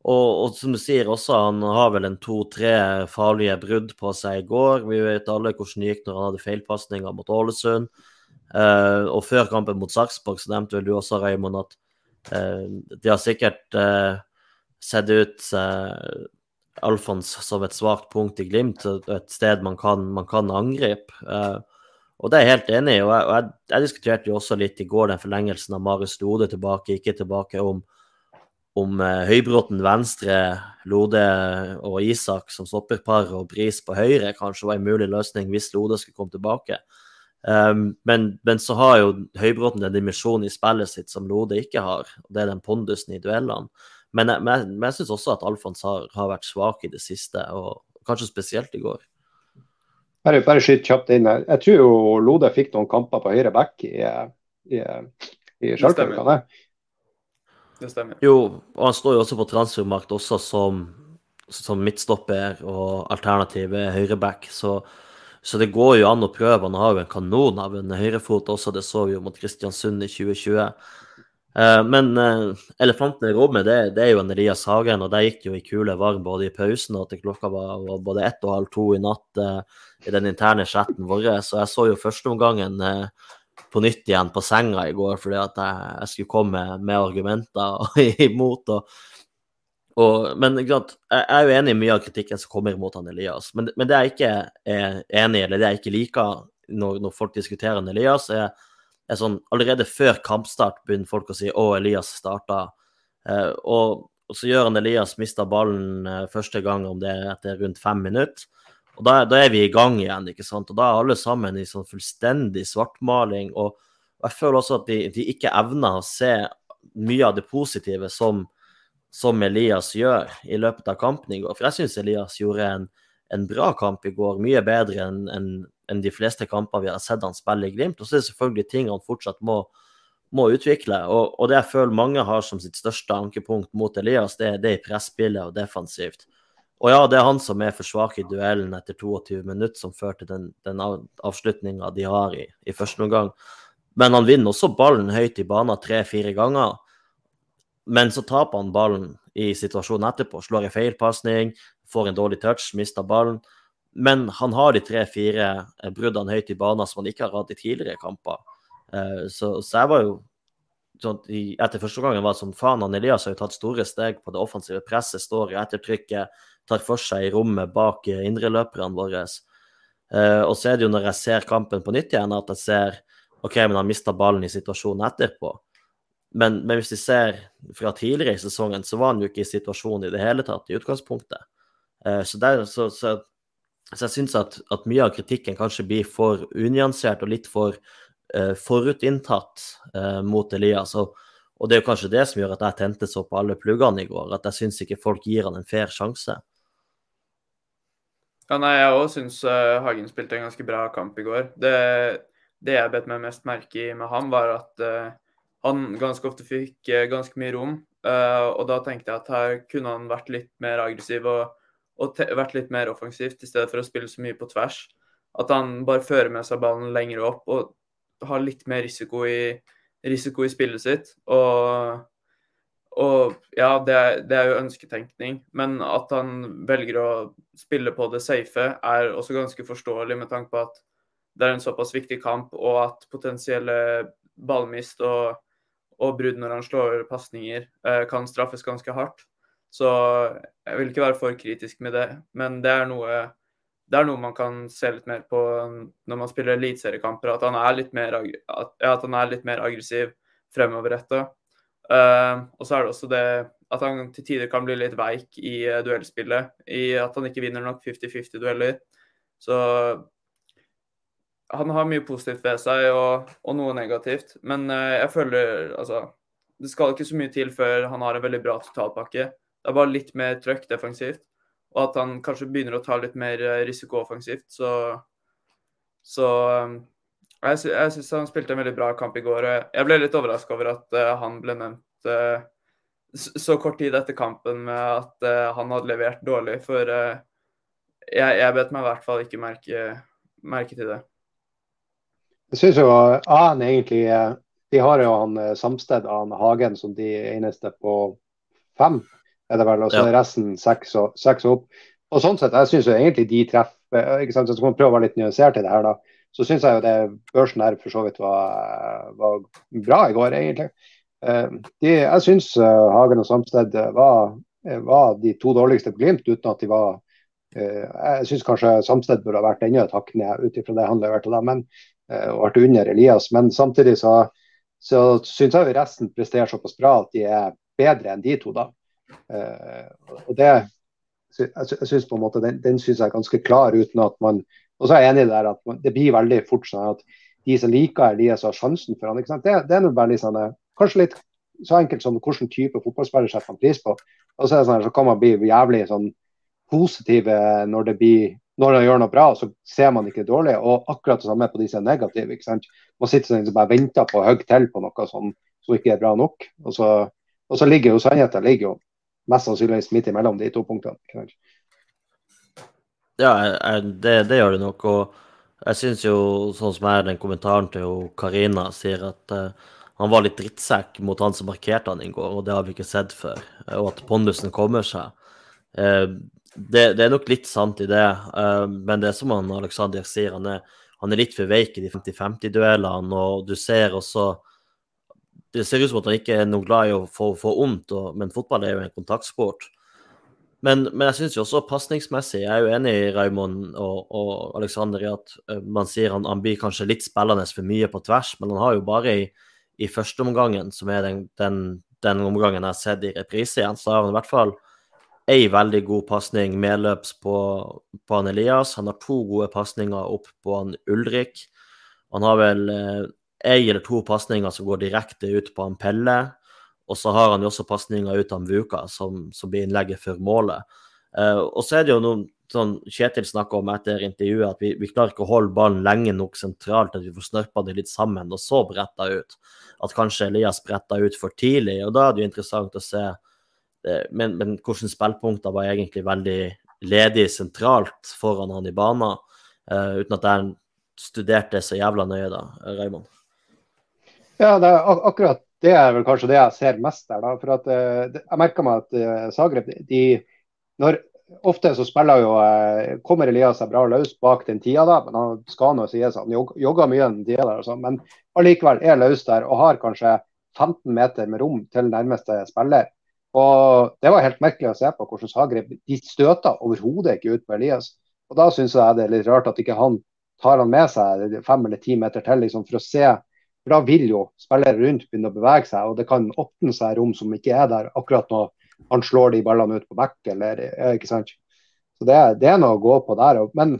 og, og, som du sier også, han har vel en to-tre farlige brudd på seg i går. Vi vet alle hvordan det gikk når han hadde feilpasninger mot Ålesund. Uh, og før kampen mot Sarpsborg så nevnte vel du også, Raymond, at de har sikkert sett ut Alfons som et svakt punkt i Glimt, et sted man kan, man kan angripe. Og det er jeg helt enig i. og jeg, jeg, jeg, diskuterte jo også litt i går den forlengelsen av Marius Lode tilbake, ikke tilbake, om, om uh, Høybråten venstre, Lode og Isak som stopperpar og Bris på høyre kanskje var en mulig løsning hvis Lode skulle komme tilbake. Um, men, men, så har jo Høybråten den dimensjonen i spillet sitt som Lode ikke har, og det er den pondusen i duellene. Men, men, men jeg syns også at Alfons har, har vært svak i det siste, og kanskje spesielt i går.
Bare, bare skyt kjapt inn her. Jeg tror jo Lode fikk noen kamper på høyre back i, i, i Schalke.
Det stemmer.
Jo, og han står jo også på transfermarkt også som, som midtstopper og alternativ høyreback. Så, så det går jo an å prøve. Han har jo en kanon av en høyrefot også, det så vi jo mot Kristiansund i 2020. Uh, men uh, elefanten i rommet, det, det, er jo en Elias Hagen, og der gikk det jo i kule varm både i pausen og til klokka var, var både ett og halv to i natt uh, i den interne chatten vår. Så jeg så jo førsteomgangen uh, på nytt igjen på senga i går fordi at jeg, jeg skulle komme med, argumenter imot. Og, og, men jeg er jo enig i mye av kritikken som kommer mot han Elias. Men, men det jeg ikke er enig i, eller det jeg ikke liker når, når folk diskuterer han Elias, er er sånn Allerede før kampstart begynner folk å si 'Å, Elias starta'. Eh, og, og, så gjør han Elias mista ballen eh, første gang, om det er etter rundt fem minutter. Og da, da, er vi i gang igjen, ikke sant. Og da er alle sammen i sånn fullstendig svartmaling. Og, jeg føler også at de, de, ikke evner å se mye av det positive som, som Elias gjør i løpet av kampen i går. For jeg syns Elias gjorde en, en bra kamp i går, mye bedre enn en, en de fleste kamper vi har sett han spille i Glimt. Og så er det selvfølgelig ting han fortsatt må, må utvikle. Og, og, det jeg føler mange har som sitt største ankepunkt mot Elias, det, det er i presspillet og defensivt. Og ja, det er han som er for svak i duellen etter 22 minutter, som fører til den, den avslutninga de har i, i første omgang. Men han vinner også ballen høyt i banen tre-fire ganger. Men så taper han ballen i situasjonen etterpå. Slår en feilpasning, får en dårlig touch, mister ballen. Men han har de tre-fire eh, bruddene høyt i banen som han ikke har hatt i tidligere kamper. Eh, så, så jeg var jo sånn, Etter første gangen var det sånn faen, han Elias har jo tatt store steg på det offensive presset, står i ettertrykket, tar for seg i rommet bak eh, indreløperne våre. Og så er det jo når jeg ser kampen på nytt igjen, at jeg ser OK, men han mista ballen i situasjonen etterpå. Men, men, hvis vi ser fra tidligere i sesongen, så var han jo ikke i situasjonen i det hele tatt, i utgangspunktet. Så, der, så, så så jeg syns at, at, mye av kritikken kanskje blir for unyansert og litt for uh, forutinntatt uh, mot Elias. Og, og, det er jo kanskje det som gjør at jeg tente så på alle pluggene i går, at jeg syns ikke folk gir han en fair sjanse.
Ja, nei, jeg òg syns uh, Hagen spilte en ganske bra kamp i går. Det, det jeg bet meg mest merke i med ham, var at han ganske ofte fikk ganske mye rom. og da tenkte jeg at her kunne han vært litt mer aggressiv. og og vært litt mer offensivt i stedet for å spille så mye på tvers. At han bare fører med seg ballen lenger opp og har litt mer risiko i, risiko i spillet sitt. Og, og ja, det det er, jo ønsketenkning, men at han velger å spille på det safe, er også ganske forståelig med tanke på at det er en såpass viktig kamp, og at potensielle ballmist og, og brudd når han slår pasninger, eh, kan straffes ganske hardt. Så jeg vil ikke være for kritisk med det. Men det er noe, det er noe man kan se litt mer på når man spiller eliteseriekamper. At, at, at han er litt mer aggressiv fremoverretta. Uh, og så er det også det at han til tider kan bli litt veik i uh, duellspillet. I at han ikke vinner nok 50-50-dueller. Så han har mye positivt ved seg og, og noe negativt. Men uh, jeg føler altså Det skal ikke så mye til før han har en veldig bra totalpakke. Det er bare litt mer trøkk defensivt. og at han kanskje begynner å ta litt mer eh, risiko offensivt. Så, så jeg, sy syns han spilte en veldig bra kamp i går. Jeg ble litt overraska over at han ble nevnt så kort tid etter kampen med at uh, han hadde levert dårlig. For jeg, jeg bet meg i hvert fall ikke merke, merke til det.
Jeg syns jo han egentlig De har jo han Samsted og Hagen som de eneste på fem er det vel. Og så ja. resten seks, og, seks opp. Og sånn sett, jeg syns egentlig de treffer ikke sant, Så skal man prøve å være litt nyansert i det her, da. Så syns jeg jo det børsen her for så vidt var, var bra i går, egentlig. Eh, de, jeg syns eh, Hagen og Samsted var, var, de to dårligste på Glimt, uten at de var eh, Jeg syns kanskje Samsted burde ha vært enda et hakk ned ut ifra det han leverte da, men, og vært under Elias. Men samtidig så, så syns jeg resten presterer såpass bra at de er bedre enn de to, da. Eh, og det jeg synes på en måte Den, den synes jeg er ganske klar uten at man Og så er jeg enig der at man, det blir veldig fort sånn at de som liker Elias har sjansen for han? Det, det er noe veldig sånn, eh, kanskje litt så enkelt som hvilken type fotballspiller setter man pris på. Og så, sånn, så kan man bli jævlig sånn positive når det blir når han gjør noe bra, så ser man ikke dårlig. Og akkurat det samme på de som er negative. ikke sant? Man sitter sånn og bare venter på å hogge til på noe som, som ikke er bra nok. Og så, og så ligger jo sannheten ligger jo mest sannsynligvis midt imellom de to punktene.
Ja, det, det, gjør det nok. Og jeg syns jo, sånn som er den kommentaren til Karina sier, at uh, han var litt drittsekk mot han som markerte han i går, og det har vi ikke sett før. Og at pondusen kommer seg. Uh, det, det, er nok litt sant i det, uh, men det er som han Alexander sier, han er, han er litt for veik i de 50-50-duellene, og du ser også det ser ut som at han ikke er noe glad i å få, få vondt, men fotball er jo en kontaktsport. Men, men jeg syns jo også pasningsmessig Jeg er jo enig i Raymond og, og, Alexander i at uh, man sier han, han, blir kanskje litt spillende for mye på tvers, men han har jo bare i, i første omgangen, som er den, den, den omgangen jeg har sett i reprise igjen, så har han i hvert fall ei veldig god pasning medløps på, på han Elias. Han har to gode pasninger opp på han Ulrik. Han har vel eh, ei eller to pasninger som går direkte ut på han Pelle. Og så har han jo også pasninger ut av Vuka, som, som blir innlegget for målet. Uh, og så er det jo noe sånn Kjetil snakka om etter intervjuet, at vi, vi, klarer ikke å holde ballen lenge nok sentralt, at vi får snørpa det litt sammen, og så bretta ut. At kanskje Elias bretta ut for tidlig. og Da er det jo interessant å se uh, men, men hvordan spillpunkter var egentlig veldig ledig sentralt foran han i banen, uh, uten at jeg studerte så jævla nøye, da, Raymond.
Ja, det er akkurat det er vel kanskje det jeg ser mest der. da, for at uh, Jeg merker meg at uh, Zagreb de, når, Ofte så spiller jo uh, kommer Elias seg bra løs bak den tida, da, men han skal nå sies han jogger mye den tida der, altså, men allikevel er løs der og har kanskje 15 meter med rom til nærmeste spiller. Og Det var helt merkelig å se på hvordan Zagreb de støter overhodet ikke ut på Elias. Og Da syns jeg det er litt rart at ikke han tar han med seg fem eller ti meter til liksom, for å se for Da vil jo spillere rundt begynne å bevege seg, og det kan åpne seg rom som ikke er der akkurat når han slår de ballene ut på bekk. eller, ikke sant? Så det, det, er noe å gå på der. Men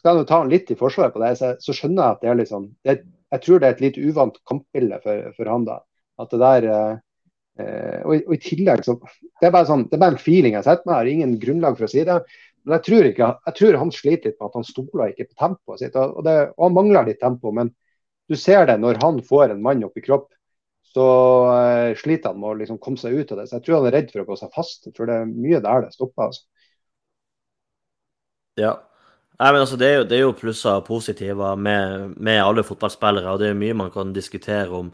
skal jeg ta han litt i forsvaret på det, så, så, skjønner jeg at det er sånn det, Jeg tror det er et litt uvant kampbilde for, for han da. At det der eh, eh og, i, og, i, tillegg så Det er bare sånn, det er bare en feeling jeg setter meg, jeg har ingen grunnlag for å si det. Men jeg tror, ikke, jeg tror han sliter litt med at han stoler ikke på tempoet sitt. Og, det, og han mangler litt tempo. men du ser det når han får en mann opp i kropp, så uh, sliter han med å liksom komme seg ut av det. Så jeg tror han er redd for å gå seg fast. Jeg tror det er mye der det stopper. altså.
Ja. Nei, men altså, det, er jo, det er jo plusser og positiver med, med, alle fotballspillere. og Det er mye man kan diskutere om,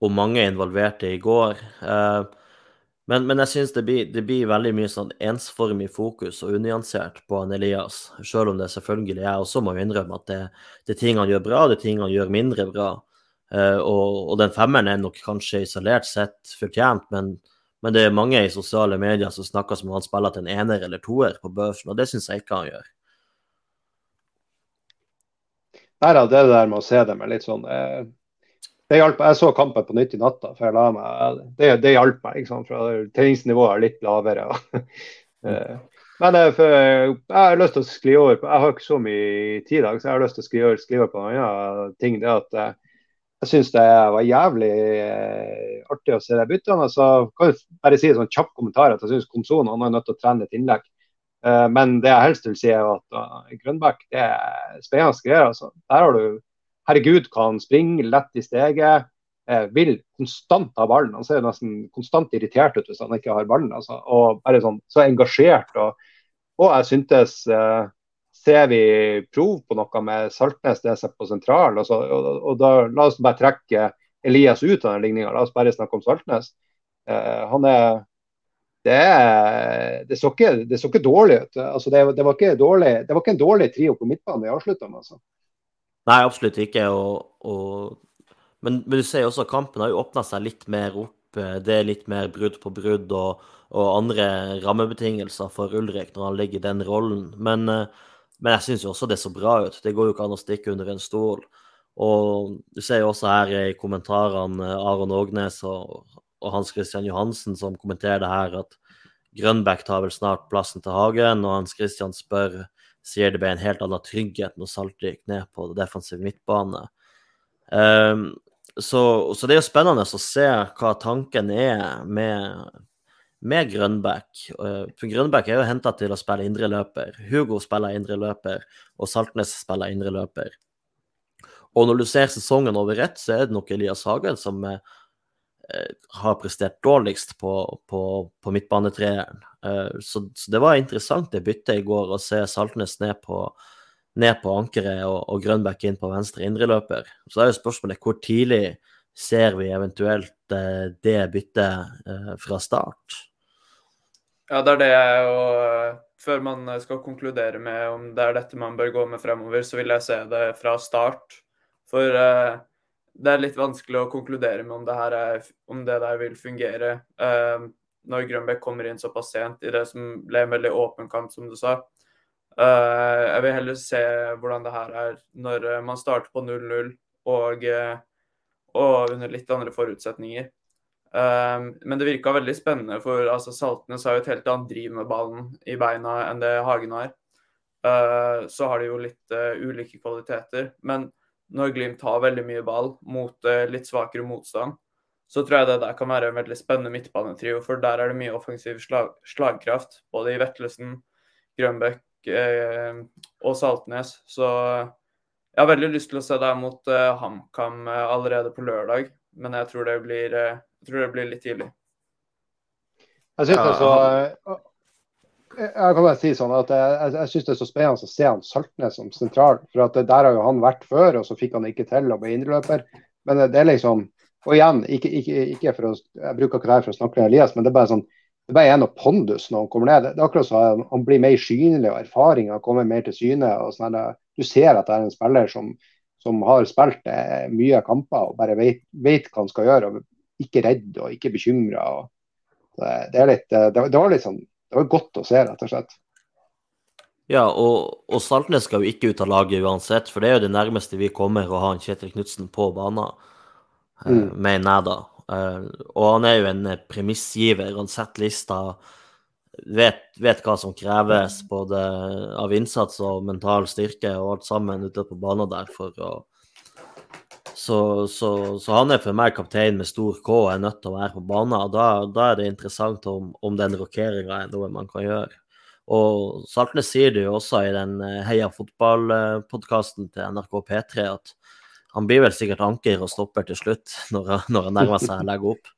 om mange involverte i går. Uh, men, men, jeg syns det, det, blir veldig mye sånn ensformig fokus og unyansert på han Elias. Selv om det selvfølgelig jeg også må innrømme at det, det, er ting han gjør bra, det er ting han gjør mindre bra. Uh, og, og, den femmeren er nok kanskje isolert sett fortjent, men, men, det er mange i sosiale medier som snakker som om han spiller til en ener eller toer på børsen, og det syns jeg ikke han gjør.
Nei da, det der med å se det med litt sånn eh, det hjalp. Jeg så kampen på nytt i natta for jeg la meg. Det, det hjalp meg. Liksom, for Treningsnivået er litt lavere. Eh, men for, jeg har lyst til å skli over på, Jeg har ikke så mye tid i dag, så jeg har lyst til å skli over, skli over på en annen ting. det at eh, jeg syns det var jævlig artig å se de byttene. Så kan jeg bare si en sånn kjapp kommentar at jeg syns Komson han er nødt til å trene et innlegg. Uh, men det jeg helst vil si, er at uh, Grønbæk det er spennende greier. altså. Der har du Herregud, kan springe lett i steget. Vil konstant ha ballen. Han ser nesten konstant irritert ut hvis han ikke har ballen. Altså. Og bare sånn, så engasjert. Og, og jeg syntes ser vi prov på noe med Saltnes det seg på sentral. Og, så, og, og, da La oss bare trekke Elias ut av den ligninga. La oss bare snakke om Saltnes. Uh, han er det, det, så ikke, det, så ikke, dårlig ut. Altså, det, det, var ikke dårlig, det var ikke en dårlig trio på midtbanen vi avslutta med. Altså.
Nei, absolutt ikke. Og, og, men, men, du ser også at kampen har jo åpna seg litt mer opp. Det er litt mer brudd på brudd og, og andre rammebetingelser for Ulrik når han ligger i den rollen. Men uh, men jeg syns jo også det så bra ut. Det går jo ikke an å stikke under en stol. Og du ser jo også her i kommentarene Aron Ågnes og, og Hans Christian Johansen som kommenterer det her, at Grønbæk tar vel snart plassen til Hagen, og Hans Christian spør sier det ble en helt annen trygghet når Salte gikk ned på det defensive midtbane. Um, så, så, det er jo spennende å se hva tanken er med med Grønbæk. Eh, for Grønbæk er jo henta til å spille indreløper. Hugo spiller indreløper, og Saltnes spiller indreløper. Og når du ser sesongen over ett, så er det nok Elias Hagen som eh, har prestert dårligst på, på, på midtbanetreeren. Eh, så, så, det var interessant det byttet i går, å se Saltnes ned på, ned på ankeret og, og Grønbæk inn på venstre indreløper. Så da er jo spørsmålet hvor tidlig ser vi eventuelt det byttet fra start?
Ja, det er det jeg og Før man skal konkludere med om det er dette man bør gå med fremover, så vil jeg se det fra start. For uh, det er litt vanskelig å konkludere med om det, her er, om det der vil fungere uh, når Grønbæk kommer inn såpass sent i det som ble en veldig åpen kamp, som du sa. Uh, jeg vil heller se hvordan det her er når man starter på 0-0 og, og under litt andre forutsetninger. Um, men det virka veldig spennende, for altså, Saltnes har jo et helt annet driv med ballen i beina enn det Hagen har. Uh, så har de jo litt uh, ulike kvaliteter. Men når Glimt har veldig mye ball mot uh, litt svakere motstand, så tror jeg det der kan være en veldig spennende midtbanetrio. For der er det mye offensiv slag slagkraft, både i Vetlesen, Grønbæk og Saltnes. Så jeg har veldig lyst til å se deg mot HamKam allerede på lørdag, men jeg tror det blir jeg tror det blir litt tidlig.
Jeg synes det er så jeg kan bare si sånn at jeg, jeg, jeg synes det er så spennende å se han Saltnes som sentral. for at Der har jo han vært før, og så fikk han ikke til å bli indreløper. Men det er liksom Og igjen, ikke, ikke, ikke for å, jeg bruker ikke det her for å snakke med Elias, men det er bare sånn det er bare en av pondus når han kommer ned. Det er akkurat så han, han blir mer synlig, og erfaringa kommer mer til syne. og sånn Du ser at det er en spiller som, som har spilt eh, mye kamper og bare vet, vet, hva han skal gjøre. og ikke redd og ikke bekymra. Det, det, det, det, var litt sånn, det var godt å se, rett og slett.
Ja, og, og Saltnes skal jo ikke ut av laget uansett, for det er jo det nærmeste vi kommer å ha en Kjetil Knutsen på banen, eh, mm. jeg da. Uh, og han er jo en premissgiver. Han setter lista, vet, vet, hva som kreves både av innsats og mental styrke og alt sammen ute på banen der for å så, så, så, han er for meg kaptein med stor K og er nødt til å være på banen. og Da, da er det interessant om, om den rokeringa er noe man kan gjøre. Og Saltnes sier det jo også i den eh, Heia fotball-podkasten til NRK P3 at han blir vel sikkert anker og stopper til slutt når, når han nærmer seg å legge opp.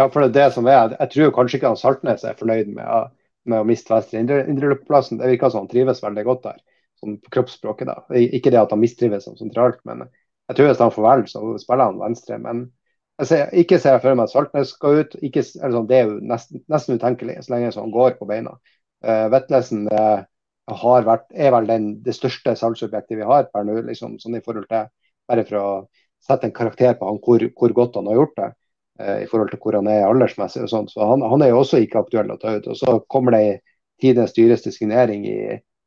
Ja, for det er det som er. Jeg tror kanskje ikke han Saltnes er fornøyd med, med å miste venstre Indre Det virker som han trives veldig godt der sånn på kroppsspråket. da. Ikke det at han mistrives som sentralt, men jeg tror hvis han får velge, så spiller han venstre. Men jeg ser, ikke ser jeg for meg at Saltnes skal ut. Ikke, sånn, det er jo nesten, nesten, utenkelig så lenge han går på beina. Uh, Vetlesen uh, er vel den, det største salgsobjektet vi har per nå, liksom, sånn i forhold til bare for å sette en karakter på han, hvor, hvor godt han har gjort det. Uh, I forhold til hvor han er aldersmessig. og sånt. Så han, han, er jo også ikke aktuell å ta ut. Og så kommer det tidenes dyreste signering i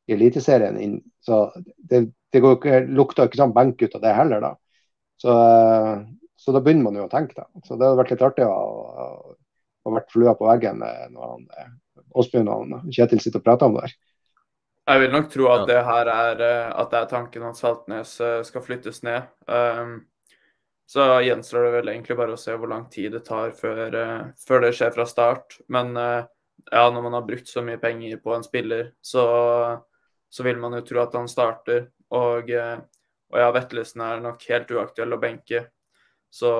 i Eliteserien inn. Så det, det går ikke, lukter ikke sånn benk ut av det heller, da. Så, så, da begynner man jo å tenke, da. Så det hadde vært litt artig å, å vært flua på veggen eh, når han, eh, Åsbjørn og Kjetil sitter og prater om det her.
Jeg vil nok tro at det her er, eh, at det er tanken at Saltnes skal flyttes ned. Um, så gjenstår det vel egentlig bare å se hvor lang tid det tar før, før det skjer fra start. Men uh, ja, når man har brukt så mye penger på en spiller, så, så vil man jo tro at han starter. Og, eh, og ja, Vettelsen er nok helt uaktuell å benke. Så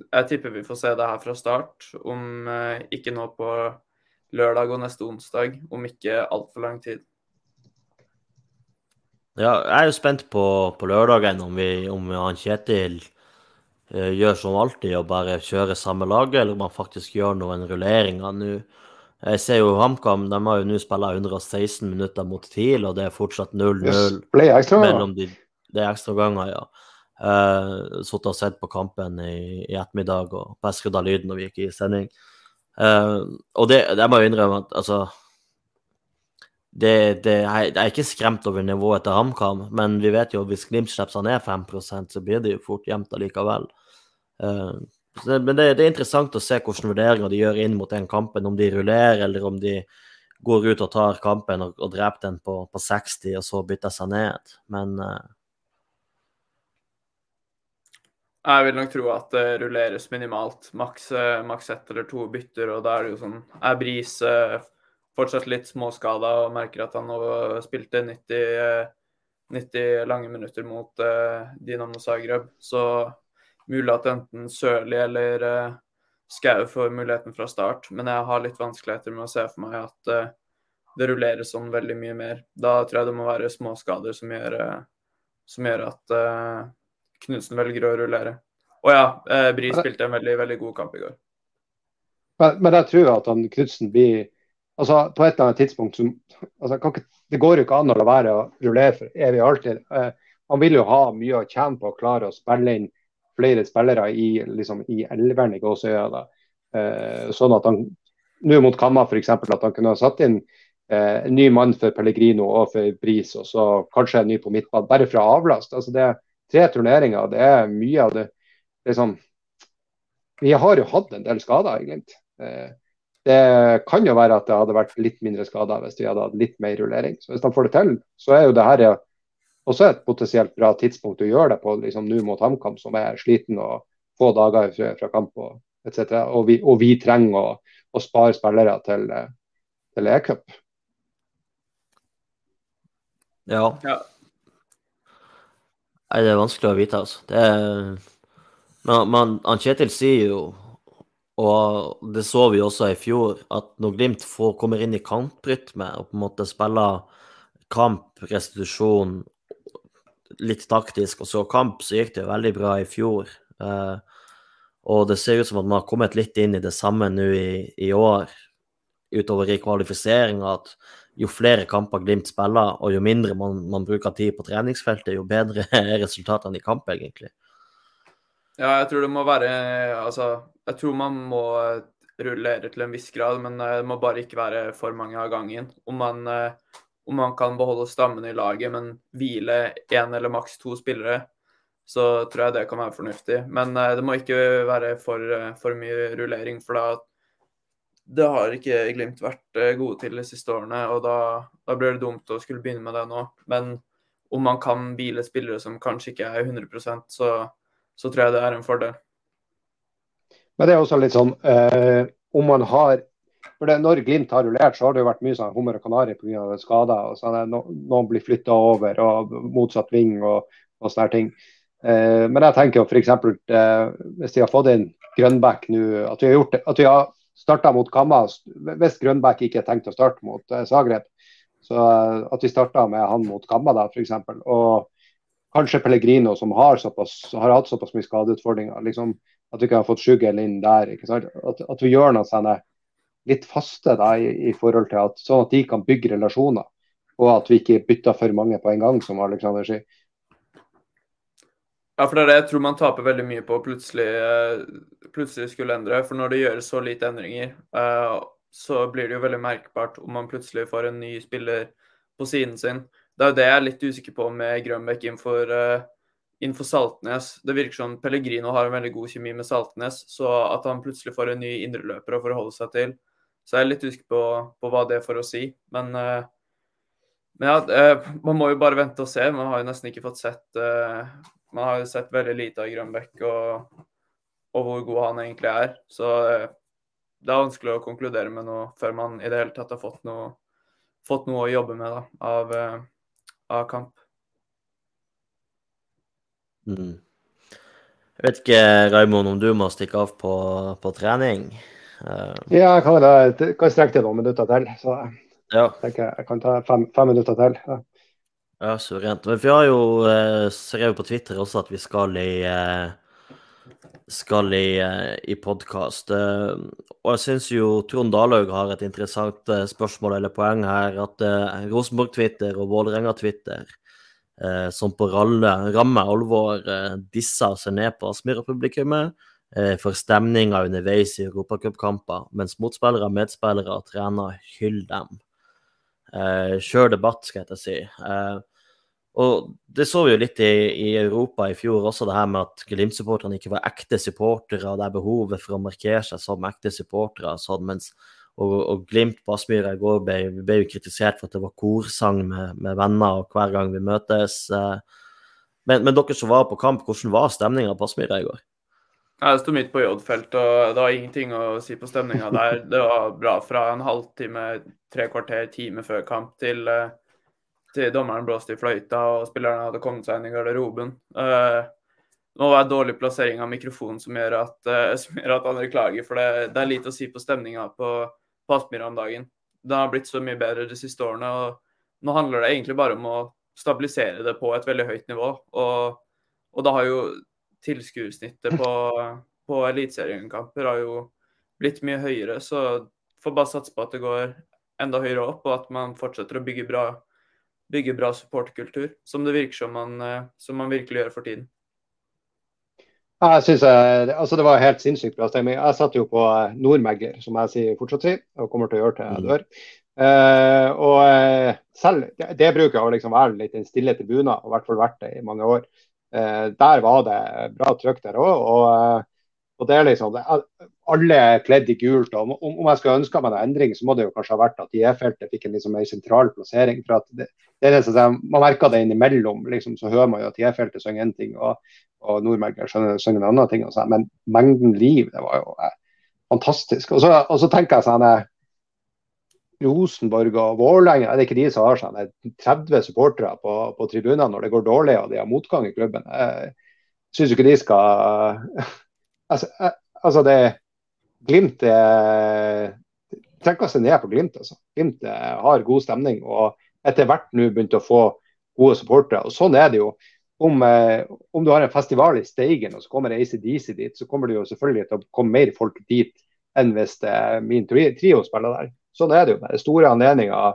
jeg tipper vi får se det her fra start, om ikke nå på lørdag og neste onsdag, om ikke altfor lang tid.
Ja, jeg er jo spent på, på lørdagen om, vi, om han Kjetil eh, gjør som alltid og bare kjører samme laget, eller om han faktisk gjør noen rulleringer nå. Jeg ser jo HamKam, de har jo nå spilt 116 minutter mot TIL, og det er fortsatt 0-0
yes,
de. Det er ekstra ganger, ja. Uh, Sittet og sett på kampen i, i ettermiddag og skrudd av lyden når vi gikk i sending. Uh, og det, jeg må jo innrømme at altså det, det, jeg, er ikke skremt over nivået til HamKam, men vi vet jo at hvis Glimt slipper ned 5% så blir det jo fort jevnt allikevel. Uh, men det, det, er interessant å se hvilke vurderinger de gjør inn mot den kampen. Om de rullerer, eller om de går ut og tar kampen og, og dreper den på, på, 60 og så bytter seg ned. Men uh...
Jeg vil nok tro at det rulleres minimalt. Maks, eh, maks ett eller to bytter, og da er det jo sånn Er Bris fortsatt litt småskada og merker at han nå spilte 90, 90 lange minutter mot uh, Dinamo Zagreb. Så mulig at enten Sørli eller uh, Skau får muligheten fra start. Men jeg har litt vanskeligheter med å se for meg at uh, det rulleres sånn veldig mye mer. Da tror jeg det må være småskader som gjør, uh, som gjør at uh, Knutsen velger å rullere. Og ja, uh, Bri spilte en veldig, veldig god kamp i går.
Men, men jeg tror at Knutsen blir altså, på et eller annet tidspunkt som, altså, ikke, Det går jo ikke an å la være å rullere for evig og alltid. Uh, han vil jo ha mye å tjene på å klare å spille inn flere spillere i, liksom, i elveren i Gåsøya. Eh, sånn at han nå mot Kamma f.eks. at han kunne ha satt inn eh, en ny mann for Pellegrino og for Bris, og så kanskje en ny på midtbanen, bare for å avlaste. Altså, det er tre turneringer, det er mye av det. Liksom, vi har jo hatt en del skader, egentlig. Eh, det kan jo være at det hadde vært litt mindre skader hvis vi hadde hatt litt mer rullering. Så Hvis de får det til, så er jo det her også et potensielt bra tidspunkt å gjøre det på liksom nå mot HamKam, som er sliten og få dager fra, fra kamp og etc. Og vi, og vi trenger å, å, spare spillere til, til E-cup.
Ja. ja. Nei, det er vanskelig å vite, altså. Det er... Men, men Kjetil sier jo og det så vi også i fjor, at når Glimt får, kommer inn i kamprytme og på en måte spiller kamp, restitusjon, litt taktisk, og så kamp, så gikk det jo veldig bra i fjor. Eh, og det ser ut som at man har kommet litt inn i det samme nå i, i år, utover i kvalifiseringa, at jo flere kamper Glimt spiller, og jo mindre man, man bruker tid på treningsfeltet, jo bedre er resultatene i kamp, egentlig.
Ja, jeg tror det må være Altså, jeg tror man må rullere til en viss grad, men eh, det må bare ikke være for mange av gangen. Om man, eh, om man kan beholde stammen i laget, men hvile én eller maks to spillere, så tror jeg det kan være fornuftig. Men eh, det må ikke være for, for mye rullering, for da det har ikke Glimt vært gode til de siste årene, og da, da blir det dumt å skulle begynne med det nå. Men om man kan hvile spillere som kanskje ikke er 100% så så tror jeg det er en fordel.
Men det er også litt sånn eh, om man har for det, Når Glimt har rullert, så har det jo vært mye sånn hummer og kanari pga. skader. og sånn, Noen blir flytta over, og motsatt ving og, og sånne ting. Eh, men jeg tenker jo f.eks. Eh, hvis de har fått inn Grønbæk nå, at vi har gjort det, at vi har starta mot Kamma. Hvis Grønbæk ikke er tenkt å starte mot eh, Zagreb, så eh, at vi starta med han mot Kamma da, f.eks. Og kanskje Pellegrino, som har, såpass, har hatt såpass mye skadeutfordringer. Liksom, at vi ikke har fått Sjugel inn der. At, at, vi gjør noe sånne litt faste da, i, i, forhold til at, sånn at de kan bygge relasjoner. Og at vi ikke bytter for mange på en gang, som Alexander sier.
Ja, for det er det jeg tror man taper veldig mye på plutselig, eh, plutselig skulle endre. For når det gjøres så lite endringer, uh, så blir det jo veldig merkbart om man plutselig får en ny spiller på siden sin. Det er jo det jeg er litt usikker på med Grønbekk innenfor, uh, innenfor Saltnes. Det virker som Pellegrino har en veldig god kjemi med Saltnes, så at han plutselig får en ny indreløper å forholde seg til. Så jeg er litt usikker på, på hva det er for å si. Men, uh, men ja, uh, man må jo bare vente og se. Man har jo nesten ikke fått sett uh, Man har jo sett veldig lite av Grønbæk og, og, hvor god han egentlig er. Så det er vanskelig å konkludere med noe før man i det hele tatt har fått noe, fått noe å jobbe med da, av, eh, av kamp.
Mm. Jeg vet ikke, Raimond, om du må stikke av på, på trening? Uh,
ja, jeg kan, jeg kan strekke til noen minutter til. Så
ja.
jeg jeg kan ta fem, fem minutter til. Ja,
ja suverent. Men vi har jo uh, skrevet på Twitter også at vi skal i uh, skal i, i podkast. Og jeg syns jo Trond Dalhaug har et interessant spørsmål eller poeng her. At Rosenborg-Twitter og Vålerenga-Twitter eh, som på ralle, ramme alvor disser seg ned på Aspmyra-publikummet eh, for stemninga underveis i europacupkamper, mens motspillere, medspillere og trenere hyller dem. Eh, kjør debatt, skal jeg si. Eh, og Det så vi jo litt i, i, Europa i fjor også, det her med at Glimt-supporterne ikke var ekte supportere, og det er behovet for å markere seg som ekte supportere. Sånn, mens og, og Glimt på Aspmyra i går ble, ble, jo kritisert for at det var korsang med, med venner og hver gang vi møtes. Eh. Men, men, dere som var på kamp, hvordan var stemninga på Aspmyra i går?
Jeg sto midt på J-feltet, og det var ingenting å si på stemninga der. Det var bra fra en halvtime, tre kvarter, time før kamp til, eh, til dommeren blåste i fløyta og spillerne hadde kommet seg inn i garderoben. Uh, nå var det dårlig plassering av mikrofonen som gjør at, uh, som gjør at andre klager, for det, det, er lite å si på stemninga på, på Aspmyra om dagen. Det har blitt så mye bedre de siste årene. og Nå handler det egentlig bare om å stabilisere det på et veldig høyt nivå. Og, og da har jo tilskuersnittet på, på eliteseriekamper har jo blitt mye høyere. Så får bare satse på at det går enda høyere opp, og at man fortsetter å bygge bra, bygge bra supportkultur, Som det virker som man, eh, som man virkelig gjør for tiden.
Jeg synes jeg, altså Det var helt sinnssykt bra stemning. Jeg satt jo på Nordmegler, Nordmegger, som jeg sier fortsatt sier, og kommer til å gjøre til jeg mm. dør. Uh, og uh, selv, det, det, bruker å liksom være litt en stille tribunen, og i hvert fall vært det i mange år. Uh, der var det bra trøkk der òg. Og, og, det er liksom Alle er kledd i gult. og Om, om jeg skulle ønska meg en endring, så må det jo kanskje ha vært at IE-feltet fikk en liksom mer sentral plassering. for at det, det er det Man merker det innimellom. liksom, Så hører man jo at IE-feltet synger én ting, og og Nordmerker synger en annen ting. Også, men mengden liv, det var jo eh, fantastisk. Og så, og så tenker jeg sånn eh, Rosenborg og Vålerenga, er ikke de som har sånn 30 eh, supportere på, på tribunene når det går dårlig og de har motgang i klubben? Jeg syns ikke de skal Altså, jeg, altså det Glimt er trekker seg ned på Glimt. altså. Glimt har god stemning og etter hvert nå begynt å få gode supportere. og Sånn er det jo om, eh, om, du har en festival i Steigen og så kommer ACDC dit, så kommer det jo selvfølgelig til å komme mer folk dit enn hvis er min trio spiller der. Sånn er det jo. Store anledninger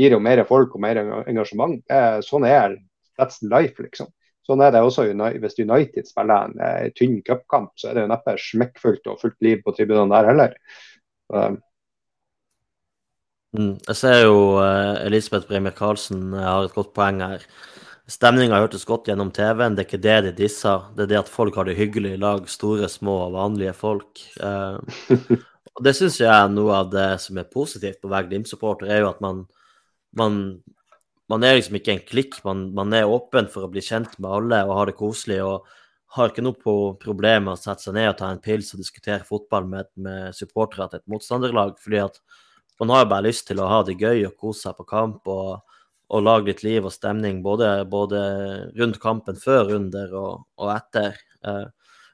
gir jo mer folk og mer engasjement. Sånn er that's life, liksom. Sånn er det også hvis United spiller en eh, tynn cupkamp, så er det jo neppe smekkfullt og fullt liv på tribunene der heller.
Mm, jeg ser jo Elisabeth Bremer Karlsen har et godt poeng her. Stemninga hørtes godt gjennom TV-en, det er ikke det de disser. Det er det at folk har det hyggelig i lag, store, små og vanlige folk. Eh, og Det syns jeg er noe av det som er positivt på å være Glimt-supporter, er jo at man, man, man, er liksom ikke en klikk, man, man, er åpen for å bli kjent med alle og ha det koselig. og har ikke noe på problem med å sette seg ned og ta en pils og diskutere fotball med, med supportere til et motstanderlag. fordi at man har bare lyst til å ha det gøy og kose seg på kamp. og og lage litt liv og stemning både, både rundt kampen før under og, og etter. Uh,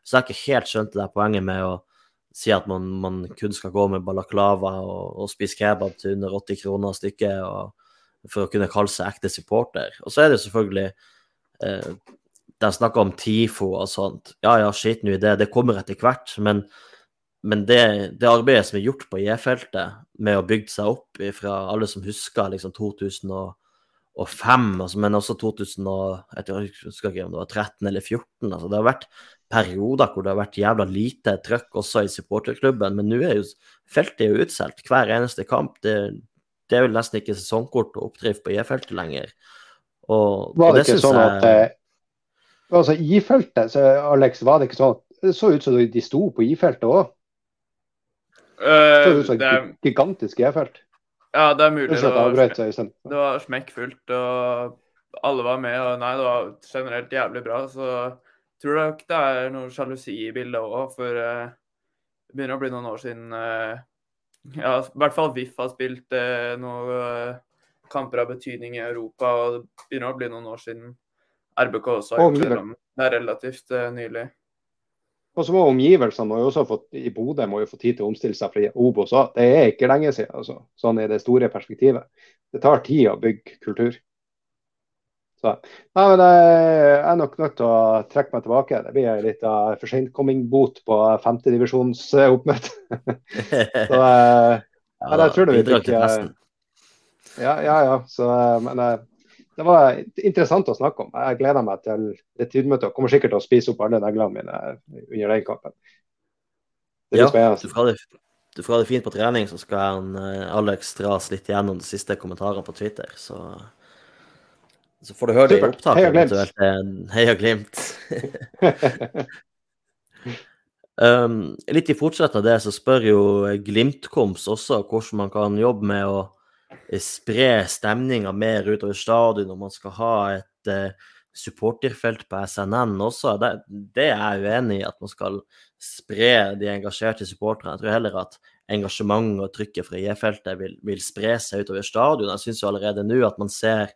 så jeg har ikke helt skjønt det der poenget med å si at man, man kun skal gå med balaklava og, og spise kebab til under 80 kroner stykket for å kunne kalle seg ekte supporter. Og så er det selvfølgelig eh, De snakker om TIFO og sånt. Ja ja, skit nå i det, det kommer etter hvert. Men, men det, det, arbeidet som er gjort på J-feltet med å bygge seg opp fra alle som husker liksom 2000 og og 5, altså, men også 2000 og, jeg husker ikke om det var 13 eller 14. Altså, det har vært perioder hvor det har vært jævla lite trøkk også i supporterklubben, men nå er jo feltet er jo utsolgt hver eneste kamp. Det, det, er vel nesten ikke sesongkort og oppdrift på J-feltet lenger. Og,
var det, det ikke sånn at jeg... altså, I-feltet, Alex, var det ikke sånn at Det så ut som de sto på I-feltet òg. Uh, det som gigantisk J-felt.
Ja, det er mulig. Det var, det var smekkfullt, og alle var med. og Nei, det var generelt jævlig bra. Så tror nok det er noe sjalusi i bildet òg, for uh, det begynner å bli noen år siden uh, ja, i hvert fall VIF har spilt uh, noen eh, kamper av betydning i Europa, og det begynner å bli noen år siden RBK også har gjort det. Det er relativt nylig.
Og så må omgivelsene må jo også fått, i Bodø må jo få tid til å omstille seg for Obos òg. Det er ikke lenge siden, altså, sånn i det store perspektivet. Det tar tid å bygge kultur. Så, nei, men jeg er nok nødt til å trekke meg tilbake. Det blir litt av for sent-coming-bot på femtedivisjonsoppmøte. Så uh,
Ja,
jeg tror det vi
bidrag ikke.
eh, ja, ja, ja. Så, eh, men eh, det var interessant å snakke om. Jeg gleder meg til det tidmøtet. og Kommer sikkert til å spise opp alle neglene mine under den kampen. Det blir
Ja, du
spennende.
får ha det, du får ha det fint på trening, så skal han, eh, Alex dras litt gjennom de siste kommentarene på Twitter. Så, så får du høre det i opptaket.
Heia Glimt.
eventuelt. Eh, Heia Glimt. Um, litt i fortsetning av det, så spør jo Glimt-Koms også hvordan man kan jobbe med å eh, spre stemninga mer utover stadion, om man skal ha et uh, supporterfelt på SNN også. Det, det er jeg uenig i, at man skal spre de engasjerte supporterne. Jeg tror heller at engasjementet og trykket fra J-feltet vil, vil spre seg utover stadion. Jeg syns jo allerede nå at man ser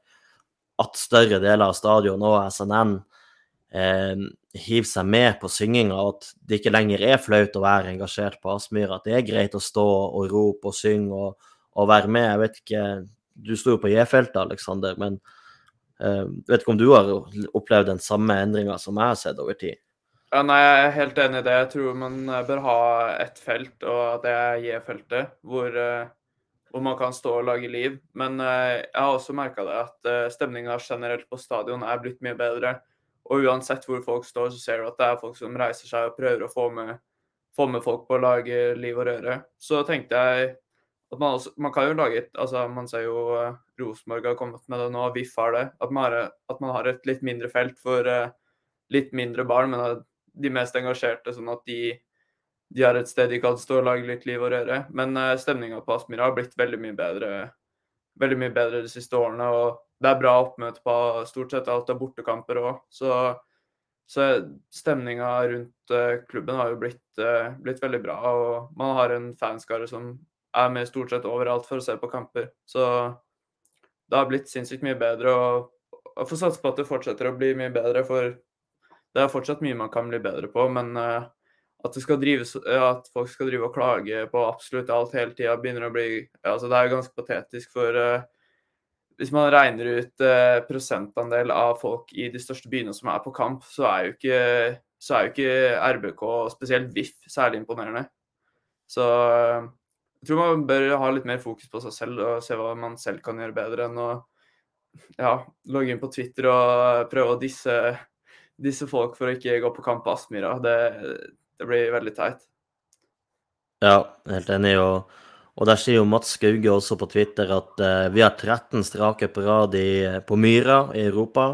at større deler av stadion og SNN eh, hiver seg med på synginga, og at det ikke lenger er flaut å være engasjert på Aspmyra. At det er greit å stå og rope og synge og, og være med. Jeg vet ikke, Du sto jo på J-feltet, Aleksander, men eh, vet ikke om du har opplevd den samme endringa som jeg har sett over tid?
Ja, nei, Jeg er helt enig i det. Jeg tror man bør ha ett felt, og det er J-feltet, hvor, eh, hvor man kan stå og lage liv. Men eh, jeg har også merka det at uh, stemninga generelt på stadion er blitt mye bedre. Og uansett hvor folk står, så ser du at det er folk som reiser seg og prøver å få med, få med folk på å lage liv og røre. Så tenkte jeg at man også Man kan jo lage et Altså, man ser jo uh, Rosenborg har kommet med det nå, VIF har det. At man har, at man har et litt mindre felt for uh, litt mindre barn, men de mest engasjerte, sånn at de, de har et sted de kan stå og lage litt liv og røre. Men uh, stemninga på Aspmyra har blitt veldig mye bedre veldig mye bedre de siste årene. og Det er bra oppmøte på stort sett alt av bortekamper òg. Så, så stemninga rundt uh, klubben har jo blitt, uh, blitt veldig bra. Og man har en fanskare som er med stort sett overalt for å se på kamper. Så det har blitt sinnssykt mye bedre. og Jeg får satse på at det fortsetter å bli mye bedre, for det er fortsatt mye man kan bli bedre på. Men uh, at, drives, at folk skal drive og klage på absolutt alt hele tida, begynner å bli altså Det er jo ganske patetisk, for uh, hvis man regner ut uh, prosentandel av folk i de største byene som er på kamp, så er jo ikke, er jo ikke RBK, spesielt VIF, særlig imponerende. Så jeg tror man bør ha litt mer fokus på seg selv og se hva man selv kan gjøre bedre enn å ja, logge inn på Twitter og prøve å disse, disse folk for å ikke gå på kamp på Aspmyra. Det, det blir veldig teit.
Ja, helt enig. Og, og der sier jo Mats Skauge også på Twitter at uh, vi har 13 strake på rad på Myra i Europa,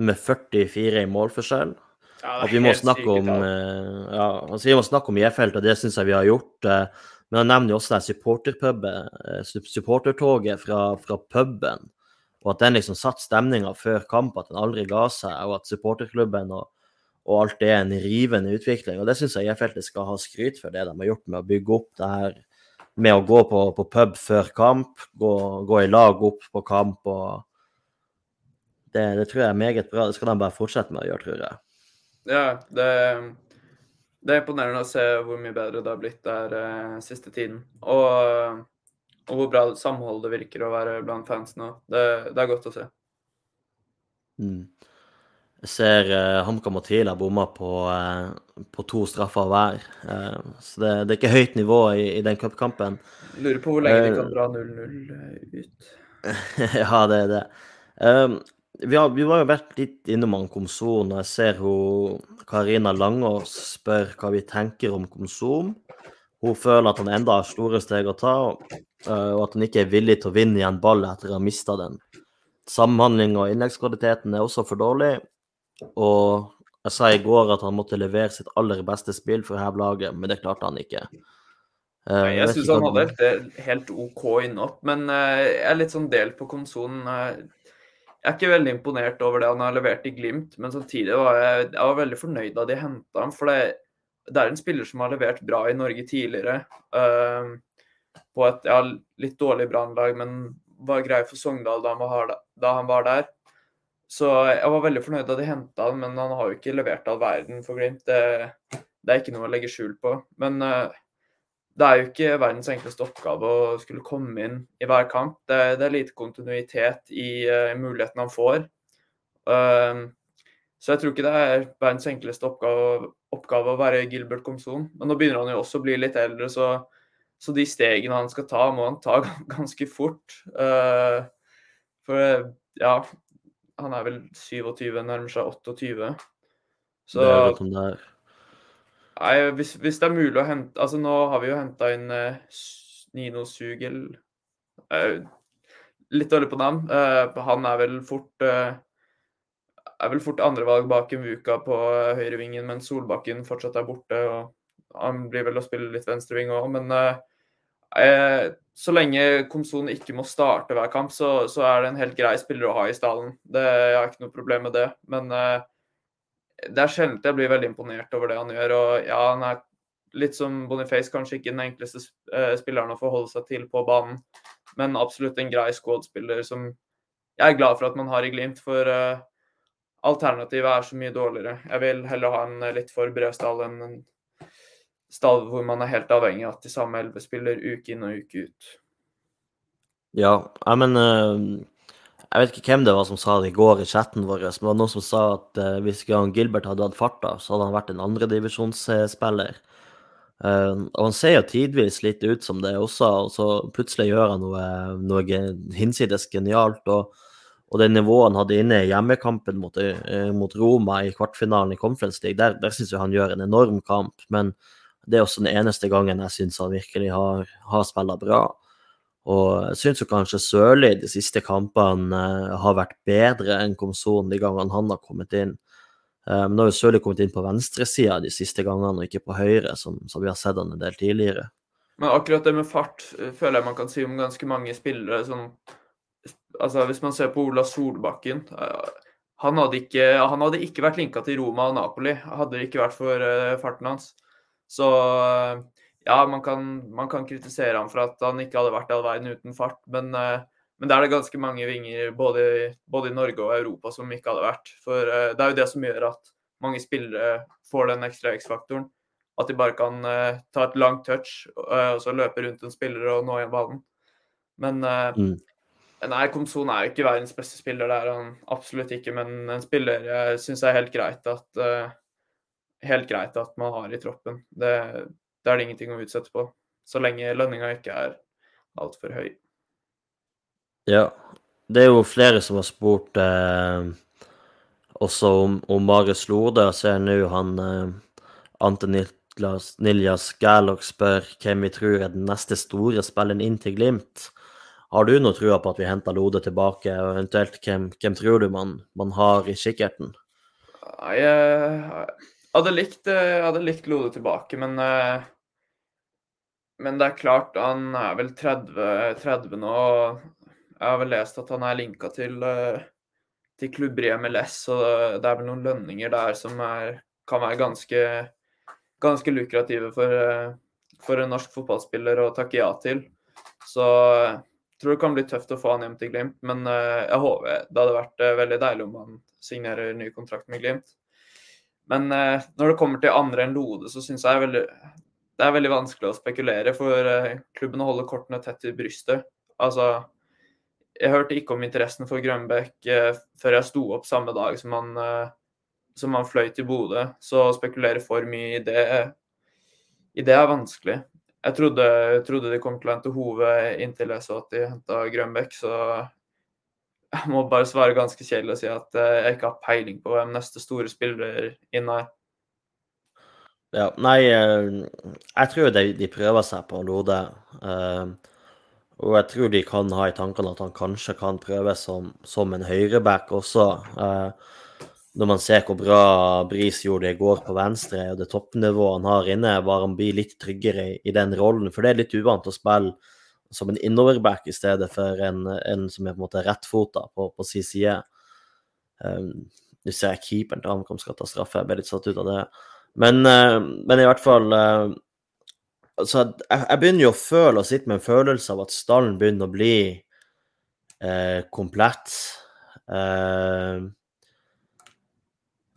med 44 i målforskjell.
Ja,
At vi må snakke
syke
om eh, ja, altså vi må snakke om J-felt, og det syns jeg vi har gjort. Uh, Men han nevner jo også supportertoget fra, fra puben. Og at den liksom satte stemninga før kamp, at den aldri ga seg, og at supporterklubben og, og alt det er en rivende utvikling. Og det syns jeg J-feltet skal ha skryt for, det de har gjort med å bygge opp det her med å gå på, på pub før kamp, gå, gå i lag opp på kamp. og det, det tror jeg er meget bra. Det skal de bare fortsette med å gjøre, tror jeg.
Ja, det, det er imponerende å se hvor mye bedre det har blitt der eh, siste tiden. Og, og hvor bra samhold det virker å være blant fans nå. Det, det er godt å se.
Mm. Jeg ser uh, HamKam og TIL har bomma på, eh, på to straffer hver. Eh, så det, det er ikke høyt nivå i, i den cupkampen.
Lurer på hvor lenge de kan dra 0-0 ut.
ja, det er det. Um, vi, har, vi var jo vært litt innom Komsom, og jeg ser hun Karina Langås spør hva vi tenker om Komsom. Hun føler at han enda har store steg å ta, og at han ikke er villig til å vinne igjen ball etter å ha mista den. Samhandling og innleggskvaliteten er også for dårlig. Og jeg sa i går at han måtte levere sitt aller beste spill for å heve laget, men det klarte han ikke. Eh,
jeg
vet
syns han hadde helt, helt OK innhopp, men eh, jeg er litt sånn delt på konsolen. eh, jeg er ikke veldig imponert over det han har levert i Glimt, men samtidig var jeg, jeg var veldig fornøyd da de henta ham. For det, det er en spiller som har levert bra i Norge tidligere. Uh, på et ja, litt dårlig brannlag, men var grei for Sogndal da han var, da han var der. Så jeg var veldig fornøyd da de henta han, men han har jo ikke levert all verden for Glimt. Det, det er ikke noe å legge skjul på. Men uh, det er jo ikke verdens enkleste oppgave å skulle komme inn i hver kamp. Det, det er lite kontinuitet i uh, muligheten han får. Uh, så jeg tror ikke det er verdens enkleste oppgave, oppgave å være Gilbert Komson. Men nå begynner han jo også å bli litt eldre, så, så de stegene han skal ta, må han ta ganske fort. Uh, for ja, han er vel 27, nærmer seg 28.
Så det er det er.
Nei, hvis, hvis, det er mulig å hente Altså, nå har vi jo henta inn eh, Nino Sugel. eh, litt dårlig på navn. Eh, han er vel fort er vel fort andrevalg bak en Vuka på høyrevingen, men Solbakken fortsatt er borte. og Han blir vel å spille litt venstreving òg, men Eh, så lenge Komson ikke må starte hver kamp, så, så, er det en helt grei spiller å ha i stallen. Det, jeg har ikke noe problem med det. Men uh, det er sjelden jeg blir veldig imponert over det han gjør. Og ja, han er litt som Boniface, kanskje ikke den enkleste eh, spilleren å forholde seg til på banen, men absolutt en grei squad-spiller som jeg er glad for at man har i Glimt. For uh, alternativet er så mye dårligere. Jeg vil heller ha en litt for bred stall enn en stall hvor man er helt avhengig av at de samme elleve spiller uke inn og uke ut.
Ja, jeg men uh, Jeg vet ikke hvem det var som sa det i går i chatten vår, men det var noen som sa at uh, hvis Jan Gilbert hadde hatt farta, så hadde han vært en andredivisjonsspiller. Uh, og han ser jo tidvis litt ut som det også, og så plutselig gjør han noe, noe hinsides genialt. og og det nivået han hadde inne i hjemmekampen mot, mot Roma i kvartfinalen i Conference League, der, der syns jeg han gjør en enorm kamp. Men det er også den eneste gangen jeg syns han virkelig har, har spilla bra. Og jeg syns kanskje Sørli de siste kampene uh, har vært bedre enn Komson de gangene han har kommet inn. Uh, men nå har jo Sørli kommet inn på venstresida de siste gangene, og ikke på høyre, som, som, vi har sett han en del tidligere.
Men akkurat det med fart uh, føler jeg man kan si om ganske mange spillere. Sånn, altså Hvis man ser på Ola Solbakken han hadde, ikke, han hadde ikke vært linka til Roma og Napoli, hadde det ikke vært for farten hans. Så ja, man kan, man kan, kritisere ham for at han ikke hadde vært all verden uten fart, men, eh, men det er det ganske mange vinger både, både, i Norge og Europa som ikke hadde vært. For eh, det er jo det som gjør at mange spillere får den ekstra X-faktoren. At de bare kan uh, ta et langt touch uh, og så løpe rundt en spiller og nå igjen ballen. Men uh, mm. nei, Komson er ikke verdens beste spiller, det er han absolutt ikke. Men en spiller jeg syns er helt greit at helt greit at man har i troppen. Det, det er det ingenting å utsette på. Så lenge lønninga ikke er altfor høy.
Ja. Det er jo flere som har spurt eh, også om, om Marius Lode. Jeg ser nå han eh, Ante Niljas, Gerloch spør hvem vi tror er den neste store spilleren inn til Glimt. Har du noe trua på at vi henter Lode tilbake, og eventuelt hvem, hvem tror du man, man har i kikkerten?
Jeg, hadde likt, eh, hadde likt Lode tilbake, men eh, Men det er klart, han er vel 30, 30 nå. Jeg har vel lest at han er linka til, eh, til klubber i MLS, og det er vel noen lønninger der som er, kan være ganske, ganske lukrative for, for, en norsk fotballspiller å takke ja til. Så jeg tror det kan bli tøft å få han hjem til Glimt, men jeg håper det hadde vært veldig deilig om han signerer ny kontrakt med Glimt. Men eh, når det kommer til andre enn Lode, så syns jeg veldig, det er veldig vanskelig å spekulere. For eh, klubben holder kortene tett i brystet. Altså, jeg hørte ikke om interessen for Grønbæk eh, før jeg sto opp samme dag som han, som han fløy til Bodø. Så å spekulere for mye i det, i det er vanskelig. Jeg trodde, trodde de kom til å hente Hove inntil jeg så at de henta Grønbæk, så jeg må bare svare ganske kjedelig og si at eh, jeg ikke har peiling på hvem neste store spiller inn er.
Ja, nei, eh, jeg tror de, de prøver seg på Lode. Uh, og jeg tror de kan ha i tankene at han kanskje kan prøve som, som en høyreback også. Når man ser hvor bra Bris gjorde det i går på venstre, og det toppnivået han har inne, bare han blir litt tryggere i, i den rollen. For det er litt uvant å spille som en innoverback i stedet for en, en som er på en måte rettfota på, på sin side. Um, Nå ser jeg keeperen til HamKam skal ta straffe, jeg ble litt satt ut av det. Men, uh, men i hvert fall uh, Altså, jeg, jeg begynner jo å føle og sitte med en følelse av at stallen begynner å bli uh, komplett.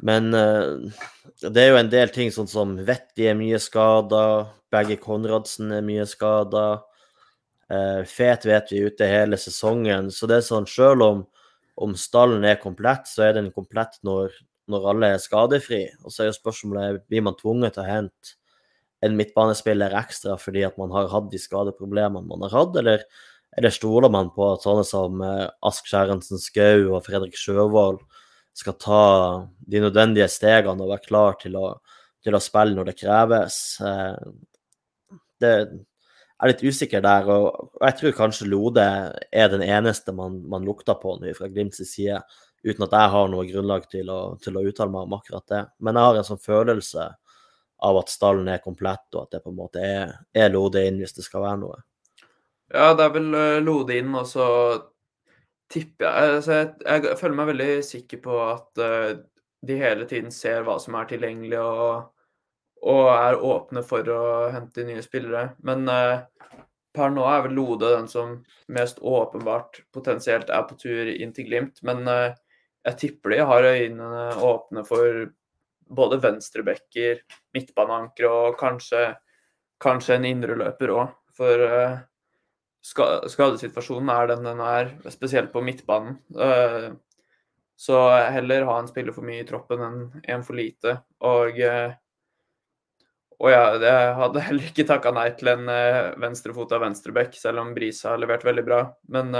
Men det er jo en del ting sånn som Vetti er mye skada, begge Konradsen er mye skada. Eh, Fet vet vi ute hele sesongen, så det er sånn selv om, om stallen er komplett, så er den komplett når, når alle er skadefri. Og så er jo spørsmålet blir man tvunget til å hente en midtbanespiller ekstra fordi at man har hatt de skadeproblemene man har hatt, eller, eller stoler man på at sånne som eh, Ask Skjærensen Skau og Fredrik Sjøvold skal ta de nødvendige stegene og være klar til å, til å spille når det kreves. Eh, det er litt usikker der, og, jeg tror kanskje Lode er den eneste man, man lukter på nå fra Glimts side, uten at jeg har noe grunnlag til å, til å uttale meg om akkurat det. Men jeg har en sånn følelse av at stallen er komplett, og at det på en måte er, er Lode inn hvis det skal være noe.
Ja, det er vel uh, Lode inn, og så tipper jeg altså jeg, jeg, føler meg veldig sikker på at uh, de hele tiden ser hva som er tilgjengelig, og, og, er åpne for å hente nye spillere. Men eh, per nå er vel Lode den som mest åpenbart potensielt er på tur inn til Glimt. Men jeg tipper de har øynene åpne for både venstrebacker, midtbaneankere og kanskje, kanskje en indreløper òg. For eh, skadesituasjonen er den den er, spesielt på midtbanen. Uh, så heller ha en spiller for mye i troppen enn en for lite. Og, uh, og ja, jeg hadde heller ikke takka nei til en uh, venstrefota venstreback, selv om Brisa har levert veldig bra. Men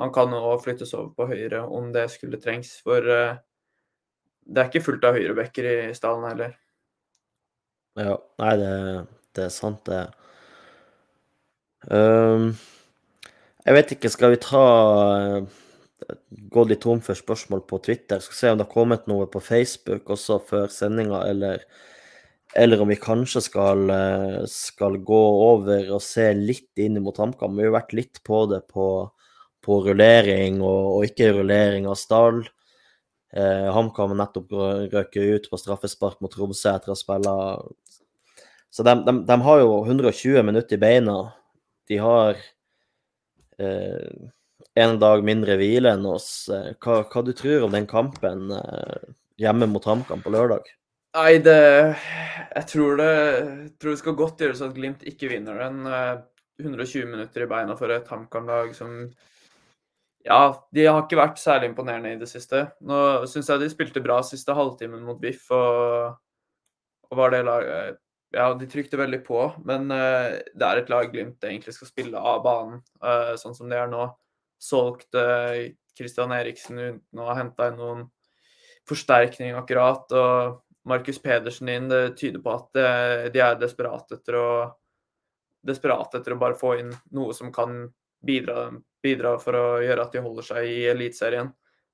han kan òg flyttes over på høyre om det skulle trengs. For det er ikke fullt av høyrebacker i stallen heller.
Ja, nei, det, det er sant, det. Um, jeg vet ikke, skal vi ta Gå litt tom for spørsmål på Twitter? Skal se om det har kommet noe på Facebook også før sendinga, eller, eller om vi kanskje skal, skal, gå over og se litt inn mot HamKam. Vi har vært litt på det på, på rullering og, og ikke rullering av stall. Eh, HamKam nettopp røket ut på straffespark mot Tromsø etter å spille Så de, de, de, har jo 120 minutter i beina. De har eh, en dag mindre hvile enn oss. Eh, hva, hva du tror om den kampen eh, hjemme mot HamKam på lørdag?
Nei, det Jeg tror det, tror det skal godt gjøres at Glimt ikke vinner den. 120 eh, minutter i beina for et HamKam-lag som ja, de har ikke vært særlig imponerende i det siste. Nå syns jeg de spilte bra siste halvtimen mot Biff, og, og var det laget Ja, de trykte veldig på, men uh, det er et lag Glimt egentlig skal spille av banen, uh, sånn som det er nå. Solgt uh, Eriksen uten å ha henta inn noen forsterkning akkurat. Og Markus Pedersen inn, det tyder på at de er desperate etter å etter å bare få inn noe som kan bidra bidra for å gjøre at de holder seg i Eliteserien.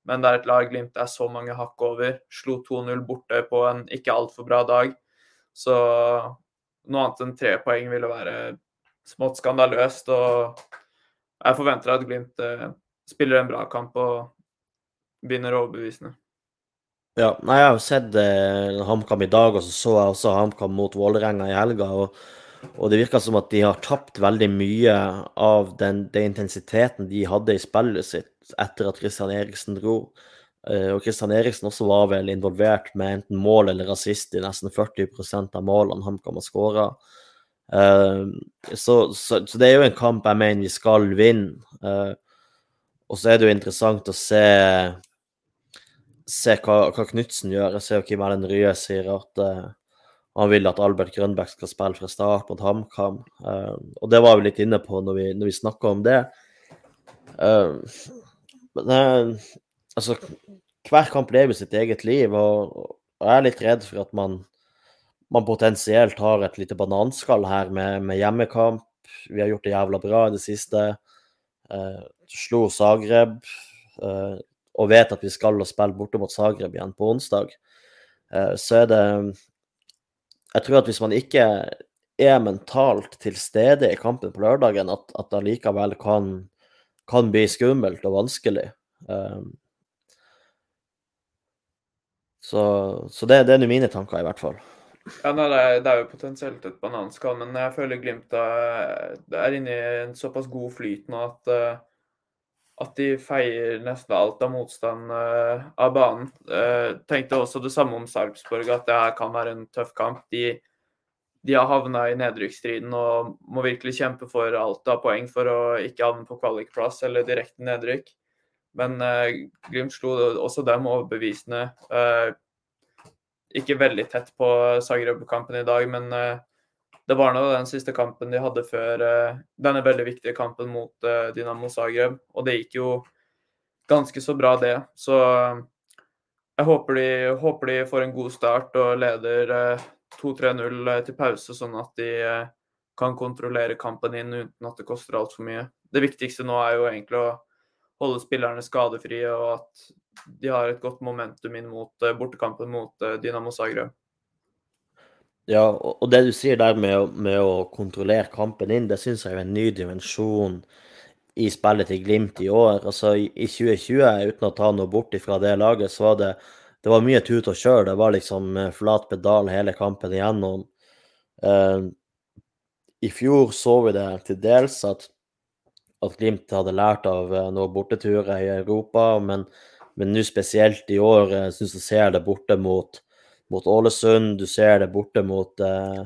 Men det er et lag Glimt er så mange hakk over. Slo 2-0 borte på en ikke altfor bra dag. Så noe annet enn tre poeng ville være smått skandaløst. Og jeg forventer at Glimt eh, spiller en bra kamp og begynner overbevisende.
Ja, nei, jeg har sett eh, HamKam i dag, og så så jeg også HamKam mot Vålerenga i helga. og og det virker som at de har tapt veldig mye av den, den, intensiteten de hadde i spillet sitt etter at Christian Eriksen dro. Eh, og Christian Eriksen også var vel involvert med enten mål eller rasist i nesten 40% av målene HamKam har skåra. Eh, så, så, så, det er jo en kamp jeg mener vi skal vinne. Eh, og så er det jo interessant å se, se hva, hva Knutsen gjør. Jeg ser jo Kim Erlend Rye sier at han vil at Albert Grønbæk skal spille fra start mot HamKam. Uh, og det var vi litt inne på når vi, når vi snakka om det. Uh, men uh, altså Hver kamp lever sitt eget liv, og, og, jeg er litt redd for at man, man potensielt har et lite bananskall her med, med, hjemmekamp. Vi har gjort det jævla bra i det siste. slo Zagreb. Og vet at vi skal spille borte mot Zagreb igjen på onsdag. så er det jeg tror at hvis man ikke er mentalt til stede i kampen på lørdagen, at, at det likevel kan, kan, bli skummelt og vanskelig. Um, så, så, det, det er nå mine tanker, i hvert fall.
Ja, nei, det, er, det er jo potensielt et bananskall, men jeg føler Glimt er, er inne i en såpass god flyt nå at, uh, at de feier nesten alt av motstand uh, av banen. Uh, tenkte også det samme om Sarpsborg, at det her kan være en tøff kamp. De, de har havna i nedrykksstriden og må virkelig kjempe for alt av poeng for å ikke havne på kvalikplass eller direkte nedrykk. Men Glimt slo også dem overbevisende. Uh, ikke veldig tett på Zagreb-kampen i dag, men uh, det var nå den siste kampen de hadde før uh, denne veldig viktige kampen mot uh, Dynamo Zagreb. Og det gikk jo ganske så bra, det. Så jeg håper de, håper de, får en god start og leder 2-3-0 til pause, sånn at de kan kontrollere kampen inn uten at det koster altfor mye. Det viktigste nå er jo egentlig å holde spillerne skadefrie, og at de har et godt momentum inn mot eh, bortekampen mot eh, Dynamo Zagreb.
Ja, og det du sier der med, med å kontrollere kampen inn, det syns jeg er en ny dimensjon i spillet til Glimt i år. Altså i 2020, uten å ta noe bort ifra det laget, så var det, det var mye tut og kjør. Det var liksom eh, flat pedal hele kampen igjennom. Uh, I fjor så vi det til dels at, at Glimt hadde lært av noen borteturer i Europa, men nå spesielt i år jeg syns jeg ser det borte mot, mot Ålesund, du ser det borte mot, eh,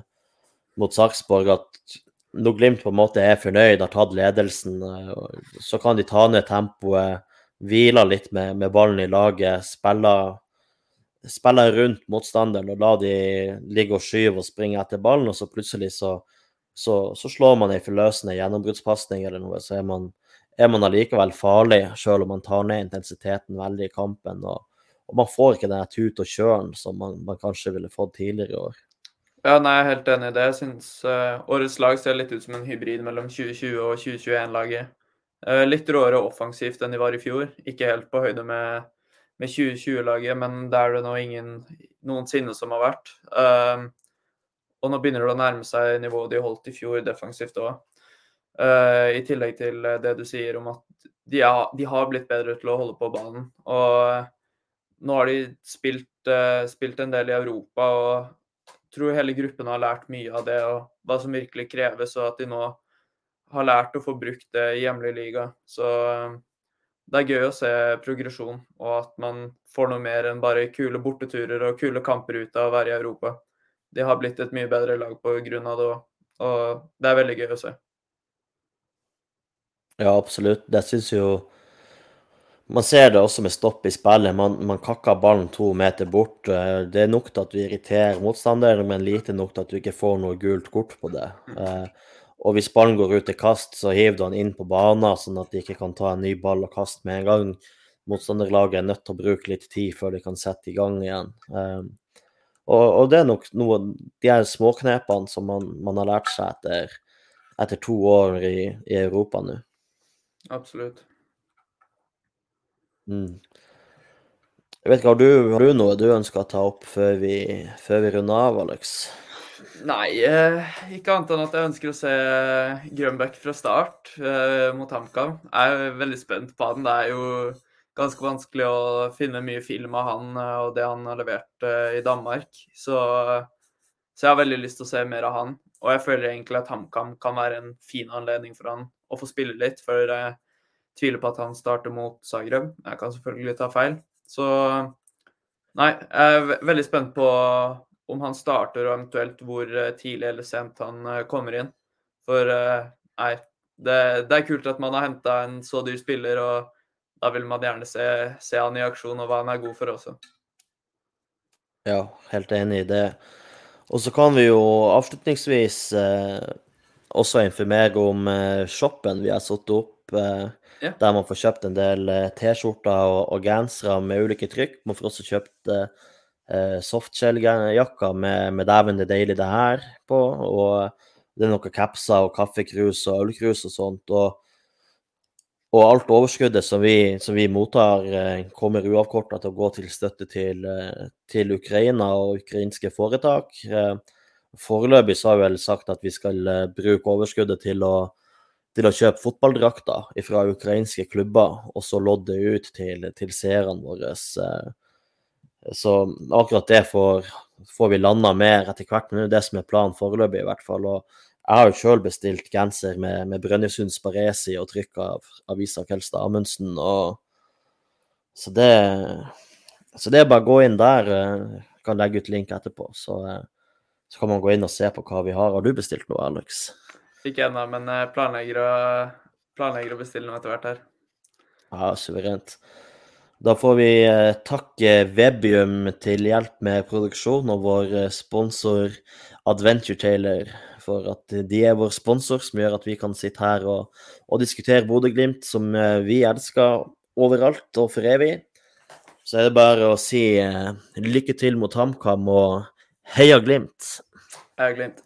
mot Sarpsborg, at når Glimt på en måte er fornøyd, har tatt ledelsen, eh, så kan de ta ned tempoet, hvile litt med, med, ballen i laget, spille, spille rundt motstanderen og la de ligge og skyve og springe etter ballen, og så plutselig så, så, så slår man ei forløsende gjennombruddspasning eller noe, så er man er man allikevel farlig, selv om man tar ned intensiteten veldig i kampen. Og, og man får ikke den tut og kjøren som man, man, kanskje ville fått tidligere i år.
Ja, nei, Jeg er helt enig i det. Jeg syns uh, årets lag ser litt ut som en hybrid mellom 2020 og 2021-laget. Uh, eh, litt råere offensivt enn de var i fjor. Ikke helt på høyde med, med 2020-laget, men det er det nå ingen noensinne som har vært. Uh, og nå begynner det å nærme seg nivået de holdt i fjor defensivt òg. I tillegg til det du sier om at de, er, de, har blitt bedre til å holde på banen. Og nå har de spilt, uh, spilt en del i Europa, og tror hele gruppen har lært mye av det, og hva som virkelig kreves, og at de nå har lært å få brukt det i hjemlig liga. Så uh, det er gøy å se progresjon, og at man får noe mer enn bare kule borteturer og kule kamper ut av å være i Europa. De har blitt et mye bedre lag av det òg, og det er veldig gøy å se.
Ja, absolutt. Det syns jo Man ser det også med stopp i spillet. Man, man kakker ballen to meter bort. Eh, det er nok til at du irriterer motstanderen, men lite nok til at du ikke får noe gult kort på det. Eh, og hvis ballen går ut til kast, så hiver du den inn på banen, sånn at de ikke kan ta en ny ball og kaste med en gang. Motstanderlaget er nødt til å bruke litt tid før de kan sette i gang igjen. Eh, og, og det er nok noe de her småknepene som man, man, har lært seg etter, etter to år i, i Europa nå.
Absolutt.
Mm. Jeg vet ikke, har du, har du, noe du ønsker å ta opp før vi, før vi runder av, Alex?
Nei, eh, ikke annet enn at jeg ønsker å se Grønbæk fra start eh, mot HamKam. Jeg er veldig spent på han. Det er jo ganske vanskelig å finne mye film av han eh, og det han har levert eh, i Danmark. Så, så, jeg har veldig lyst til å se mer av han. Og jeg føler egentlig at HamKam kan være en fin anledning for han å få spille litt, for jeg tviler på at han starter mot Zagreb. Jeg kan selvfølgelig ta feil. Så nei, jeg er veldig spent på om han starter, og eventuelt hvor eh, tidlig eller sent han eh, kommer inn. For eh, nei, det, det er kult at man har henta en så dyr spiller, og da vil man gjerne se, se han i aksjon og hva han er god for også.
Ja, helt enig i det. Og så kan vi jo avslutningsvis eh, også informere om eh, shoppen vi har satt opp, ja. der man får kjøpt en del eh, T-skjorter og, og gensere med ulike trykk. Man får også kjøpt eh, softshell-jakker med, med 'Dæven, det er deilig, det her' på. Og det er noen capser og kaffekrus og ølkrus og sånt. og og alt overskuddet som vi, som vi mottar, kommer uavkorta til å gå til støtte til, til Ukraina og ukrainske foretak. Foreløpig så har vi vel sagt at vi skal eh, bruke overskuddet til å, til å kjøpe fotballdrakter fra ukrainske klubber, og så lodde ut til, til seerne våre. Eh. Så akkurat det får får vi landa mer etter hvert. Men det er det som er planen foreløpig, i hvert fall. Og jeg har jo sjøl bestilt genser med, med Brønnøysunds Sparesi og trykk av, av Kelstad Amundsen. Og, så, det, så det er bare å gå inn der. Jeg kan legge ut link etterpå. Så, så kan man gå inn og se på hva vi har. Har du bestilt noe, Alex?
Ikke ennå, men jeg planlegger å, planlegger å bestille noe etter hvert her.
Ja, suverent. Da får vi eh, takke Webium til hjelp med produksjon, og vår eh, sponsor Adventure Taylor for at de er vår sponsor, som gjør at vi kan sitte her og, og diskutere Bodø-Glimt, som eh, vi elsker overalt og for evig. Så er det bare å si lykke til mot HamKam og heia Glimt.
Heia Glimt.